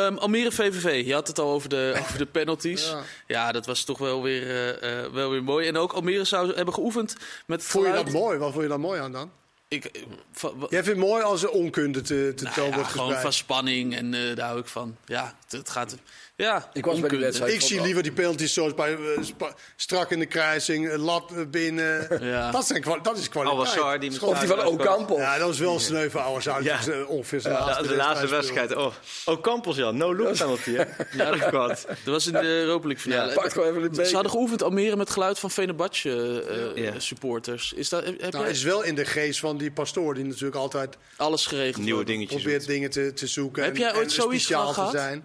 Um, Almere VVV, je had het al over de, over de penalties. Ja. ja. dat was toch wel weer, wel weer mooi. En ook Almere zou hebben geoefend met Vond je dat mooi? Wat vond je daar mooi aan dan? Ik, eh, Jij vindt het mooi als er onkunde te, te nou, ja, wordt Gewoon van spanning en uh, daar hou ik van. Ja, het, gaat... Ja, ik was bij die wedstrijd. Ik zie liever die zoals bij uh, strak in de kruising, lat binnen. Ja. Dat, zijn, dat is kwaliteit. Awassar, die of die van Ocampos. Ja, dat was wel een sneu voor Awassar. Ja. ongeveer de, laatste, de laatste wedstrijd. Oh, Ocampos, ja. No look penalty, hè? ja, dat, dat was in de Europa League finale. Ja, gewoon even Ze hadden geoefend Almere met geluid van Fenerbahce uh, supporters. Is dat, heb nou, is wel in de geest van die pastoor, die natuurlijk altijd... Alles geregeld Nieuwe dingetjes Probeert dingen te, te zoeken Heb jij ooit zoiets gehad? zijn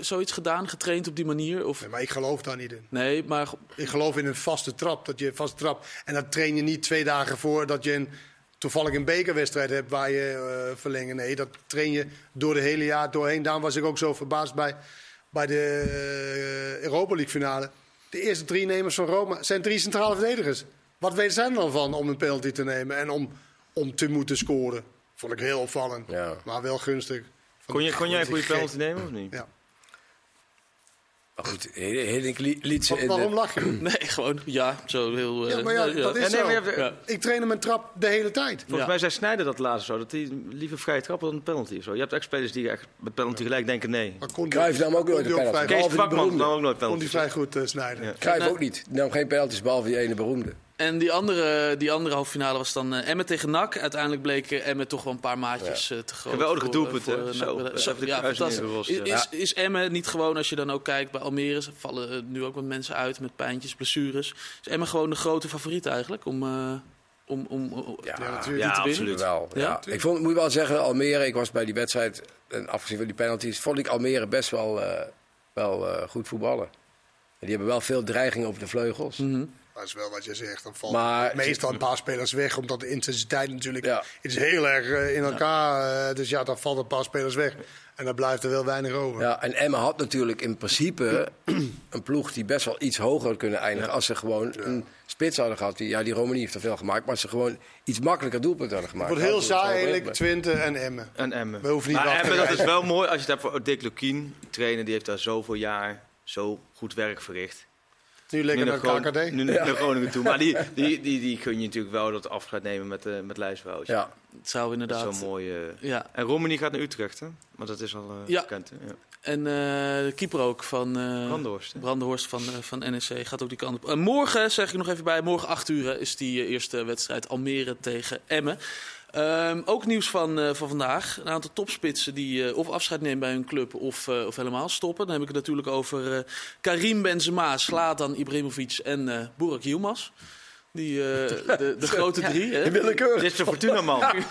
zoiets gedaan, getraind op die manier? Of... Nee, maar ik geloof daar niet in. Nee, maar... Ik geloof in een vaste trap. Dat je vaste trap. En dan train je niet twee dagen voor dat je een, toevallig een bekerwedstrijd hebt waar je uh, verlengen. Nee, dat train je door de hele jaar doorheen. Daarom was ik ook zo verbaasd bij, bij de uh, Europa League finale. De eerste drie nemers van Roma zijn drie centrale verdedigers. Wat weten zij er dan van om een penalty te nemen en om, om te moeten scoren? Vond ik heel opvallend, ja. maar wel gunstig. Kon, je, kon jij een goede penalty nemen of niet? Ja. Maar goed, Hiddink liet ze... waarom lach je? Nee, gewoon, ja, zo heel... Ja, maar ja, dat is zo. Ik train hem een trap de hele tijd. Volgens mij zei Snijder dat laatst zo, dat hij liever vrije trap dan een penalty of zo. Je hebt echt spelers die echt met penalty gelijk denken nee. Cruijff nam ook nooit een penalty. Kees Vakman nam ook nooit penalty. Kon die vrij goed uh, snijden. Cruijff ook niet. Nam geen penalties, behalve die ene beroemde. En die andere, die andere halve finale was dan uh, Emmen tegen NAC. Uiteindelijk bleek uh, Emmen toch wel een paar maatjes uh, te groot. Geweldige doelpunt, hè? Zo, ja, fantastisch. Is, is, is Emmen niet gewoon, als je dan ook kijkt bij Almere... vallen nu ook wat mensen uit met pijntjes, blessures. Is Emmen gewoon de grote favoriet eigenlijk om... om, om, ja, ja, natuurlijk. Ja, absoluut wel. Ja. Ik vond, moet wel zeggen, Almere, ik was bij die wedstrijd, en afgezien van die penalties, vond ik Almere best wel, wel goed voetballen. Die hebben wel veel dreiging over de vleugels. Mm Dat is wel wat je zegt. Dan valt maar, meestal een paar spelers weg, omdat de intensiteit natuurlijk ja. is heel erg uh, in elkaar. Uh, dus ja, dan valt een paar spelers weg. En dan blijft er wel weinig over. Ja, en Emma had natuurlijk in principe een ploeg die best wel iets hoger had kunnen eindigen. Als ze gewoon een spits hadden gehad. Die, ja, die Romani heeft er veel gemaakt. Maar als ze gewoon iets makkelijker doelpunten hadden gemaakt. Het wordt heel saai eigenlijk, Twente en Emmen. En Emmen. We hoeven niet maar Emmen, dat is wel mooi als je het hebt voor Dick Lukien. trainer, die heeft daar zoveel jaar zo goed werk verricht. Nu lekker naar, naar KKD. Nu naar Groningen toe. Maar die, die, die, die kun je natuurlijk wel dat afscheid nemen met, uh, met Lijswoud. Ja, het zou inderdaad... Dat is zo'n mooie... ja. En Romani gaat naar Utrecht, hè? Maar dat is al uh, ja. bekend, hè? Ja. En uh, de keeper ook van uh, Brandenhorst, Brandenhorst van, uh, van NEC gaat ook die kant op. morgen, zeg ik nog even bij, morgen 8 uur is die eerste wedstrijd Almere tegen Emmen. Um, ook nieuws van, uh, van vandaag. Een aantal topspitsen die uh, of afscheid nemen bij hun club of, uh, of helemaal stoppen. Dan heb ik het natuurlijk over Karim Benzema, Slatan Ibrahimovic en Burak Yilmaz. Die, de, de grote drie. Hè? Dit is de Fortuna-man.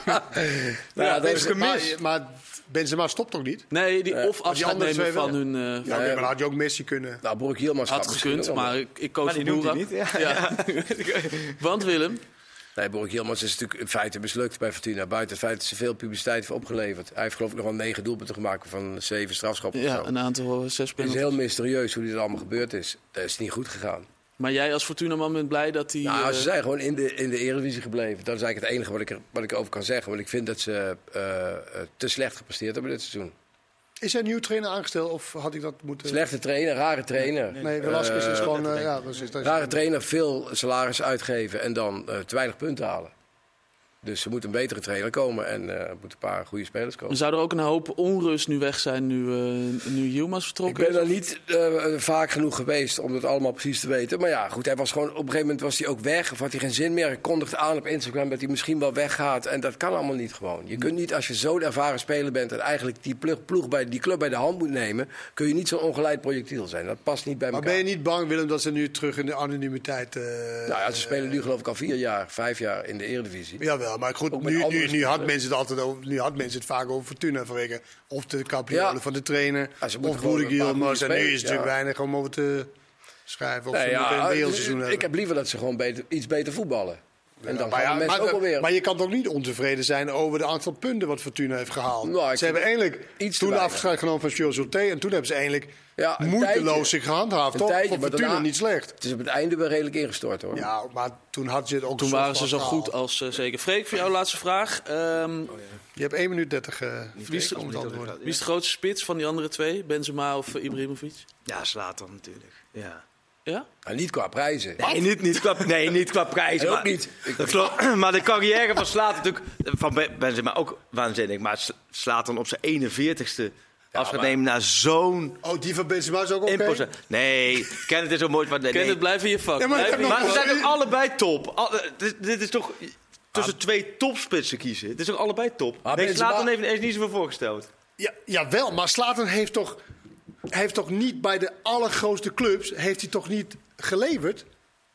ja, dat is gemist. Maar, maar, Benzema stopt toch niet? Nee, die of afscheid die nemen van hun... ja, okay, maar dan had je ook Messi kunnen. Nou, Burak Yilmaz had gekund, maar ik, ik koos voor Burak. niet. Ja. ja. Want Willem... Nee, Borg Yilmaz is natuurlijk in feite mislukt bij Fortuna. Buiten het feit dat ze veel publiciteit heeft opgeleverd. Hij heeft geloof ik nog wel negen doelpunten gemaakt van zeven strafschoppen. Ja, een aantal eh, zes Het is heel mysterieus hoe dit allemaal gebeurd is. Dat is niet goed gegaan. Maar jij als Fortuna-man bent blij dat hij... Nou, ze zijn gewoon in de, in de Eredivisie gebleven. Dat is eigenlijk het enige wat ik, er, wat ik over kan zeggen. Want ik vind dat ze uh, te slecht gepresteerd hebben dit seizoen. Is er een nieuw trainer aangesteld of had ik dat moeten... Slechte trainer, rare trainer. Nee, nee Velasquez is gewoon... Uh, ja, dat is, dat is rare trainer, veel salaris uitgeven en dan uh, te weinig punten halen. Dus er moet een betere trainer komen en uh, er moeten een paar goede spelers komen. Zou er ook een hoop onrust nu weg zijn nu, uh, nu Yilmaz vertrokken Ik ben er niet uh, vaak genoeg geweest om het allemaal precies te weten. Maar ja, goed, hij was gewoon, op een gegeven moment was hij ook weg. Of had hij geen zin meer. Hij kondigde aan op Instagram dat hij misschien wel weggaat. En dat kan allemaal niet gewoon. Je kunt niet, als je zo'n ervaren speler bent en eigenlijk die ploeg, ploeg bij, die club bij de hand moet nemen... kun je niet zo'n ongeleid projectiel zijn. Dat past niet bij elkaar. Maar ben je niet bang, Willem, dat ze nu terug in de anonimiteit... nou ja, ze spelen nu geloof ik al vier jaar, vijf jaar in de Eredivisie. Jawel, maar goed, nu, nu, nu, had mensen het altijd over, nu had mensen het vaak over Fortuna vanwege of de capriolen van de trainer of Boerik Yilmaz. En nu is het natuurlijk weinig om over te schrijven. Of nee, ja, een ik, ik heb liever dat ze gewoon beter, iets beter voetballen. En dan maar, ja, maar, ook alweer... maar je kan toch niet ontevreden zijn over de aantal punten wat Fortuna heeft gehaald. Nou, ze hebben eigenlijk iets toen afscheid genomen van Jules En toen hebben ze eigenlijk ja, moeiteloos zich gehandhaafd. Toch? Tijdje, Voor Fortuna niet slecht. Het is op het einde weer redelijk ingestort hoor. Ja, maar toen had je het ook Toen waren ze zo goed als uh, zeker. Freek, voor jouw laatste vraag. Um, oh, ja. Je hebt 1 minuut 30 uh, wie, is de, wie is de grootste spits van die andere twee? Benzema of uh, Ibrahimovic? Ja, Slatan natuurlijk. Ja. Ja? Nou, niet qua prijzen. Nee, niet, niet, qua, nee, niet qua prijzen. ook niet. maar de carrière van Slaat natuurlijk... Van Benzema ook waanzinnig. Maar slaat dan op zijn 41ste... Ja, als we nemen naar zo'n... Oh, die van Benzema is ook oké? Okay? Nee, ken het is zo mooi. Maar, nee, Ken het, blijf in je vak. Ja, maar, maar ze zijn ook allebei top. Al, uh, dit, dit, is toch tussen ah. twee topspitsen kiezen. Het is ook allebei top. Ah, nee, Slatan heeft, heeft niet zoveel voorgesteld. Ja, jawel, maar Slatan heeft toch heeft toch niet bij de allergrootste clubs heeft hij toch niet geleverd?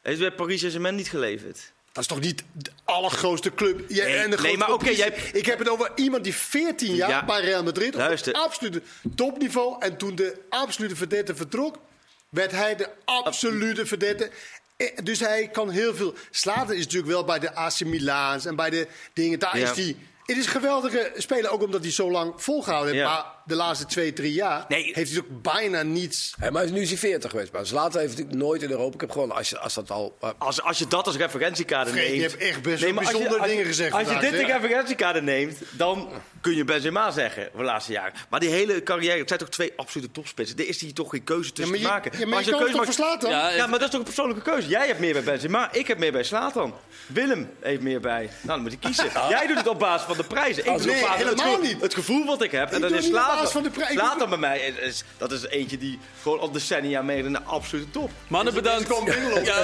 Hij is bij Paris Saint-Germain niet geleverd. Dat is toch niet de allergrootste club? nee, en de nee, maar oké. jij... Ik heb het over iemand die 14 jaar bij Real Madrid Luister. op het absolute topniveau. En toen de absolute verdette vertrok, werd hij de absolute verdette. Eh, dus hij kan heel veel. Slaten is natuurlijk wel bij de AC Milaans en bij de dingen. Daar is hij. Het is een geweldige speler, ook omdat hij zo lang volgehouden heeft. Maar de laatste twee, drie jaar nee. heeft hij ook bijna niets. Hey, maar nu is hij 40 geweest. Maar later heeft hij nooit in Europa. Ik heb gewoon, als, je, als dat al. Uh... Als, als je dat als referentiekader neemt. Je hebt echt best nee, bijzondere dingen gezegd. Als je dit als referentiekader neemt, dan kun je Benzema zeggen voor de laatste jaren. Maar die hele carrière, het zijn toch twee absolute topspitsen. Er is hier toch geen keuze tussen ja, te maken. Ja, maar, als je, keuze toch maakt... ja, ja, maar dat is toch een persoonlijke keuze. Jij hebt meer bij Benzema, ik heb meer bij Slatan. Willem heeft meer bij. Nou, dan moet je kiezen. Jij doet het op basis van de prijzen. Ik nee, helemaal niet. Het gevoel wat ik heb. Ik en dat is Slatan. Slatan bij mij, is, dat is eentje die gewoon al decennia mee in de absolute top. Mannen, bedankt. Ja,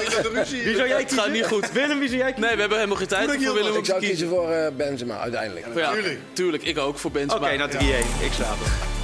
wie zou jij kiezen? niet goed. Willem, wie zou jij kiezen? Nee, we hebben helemaal geen tijd voor Willem Ik zou kiezen voor uh, Benzema uiteindelijk. Ja, tuurlijk. Tuurlijk, ik ook voor Benzema. Oké, okay, nou 3-1. Ik slaap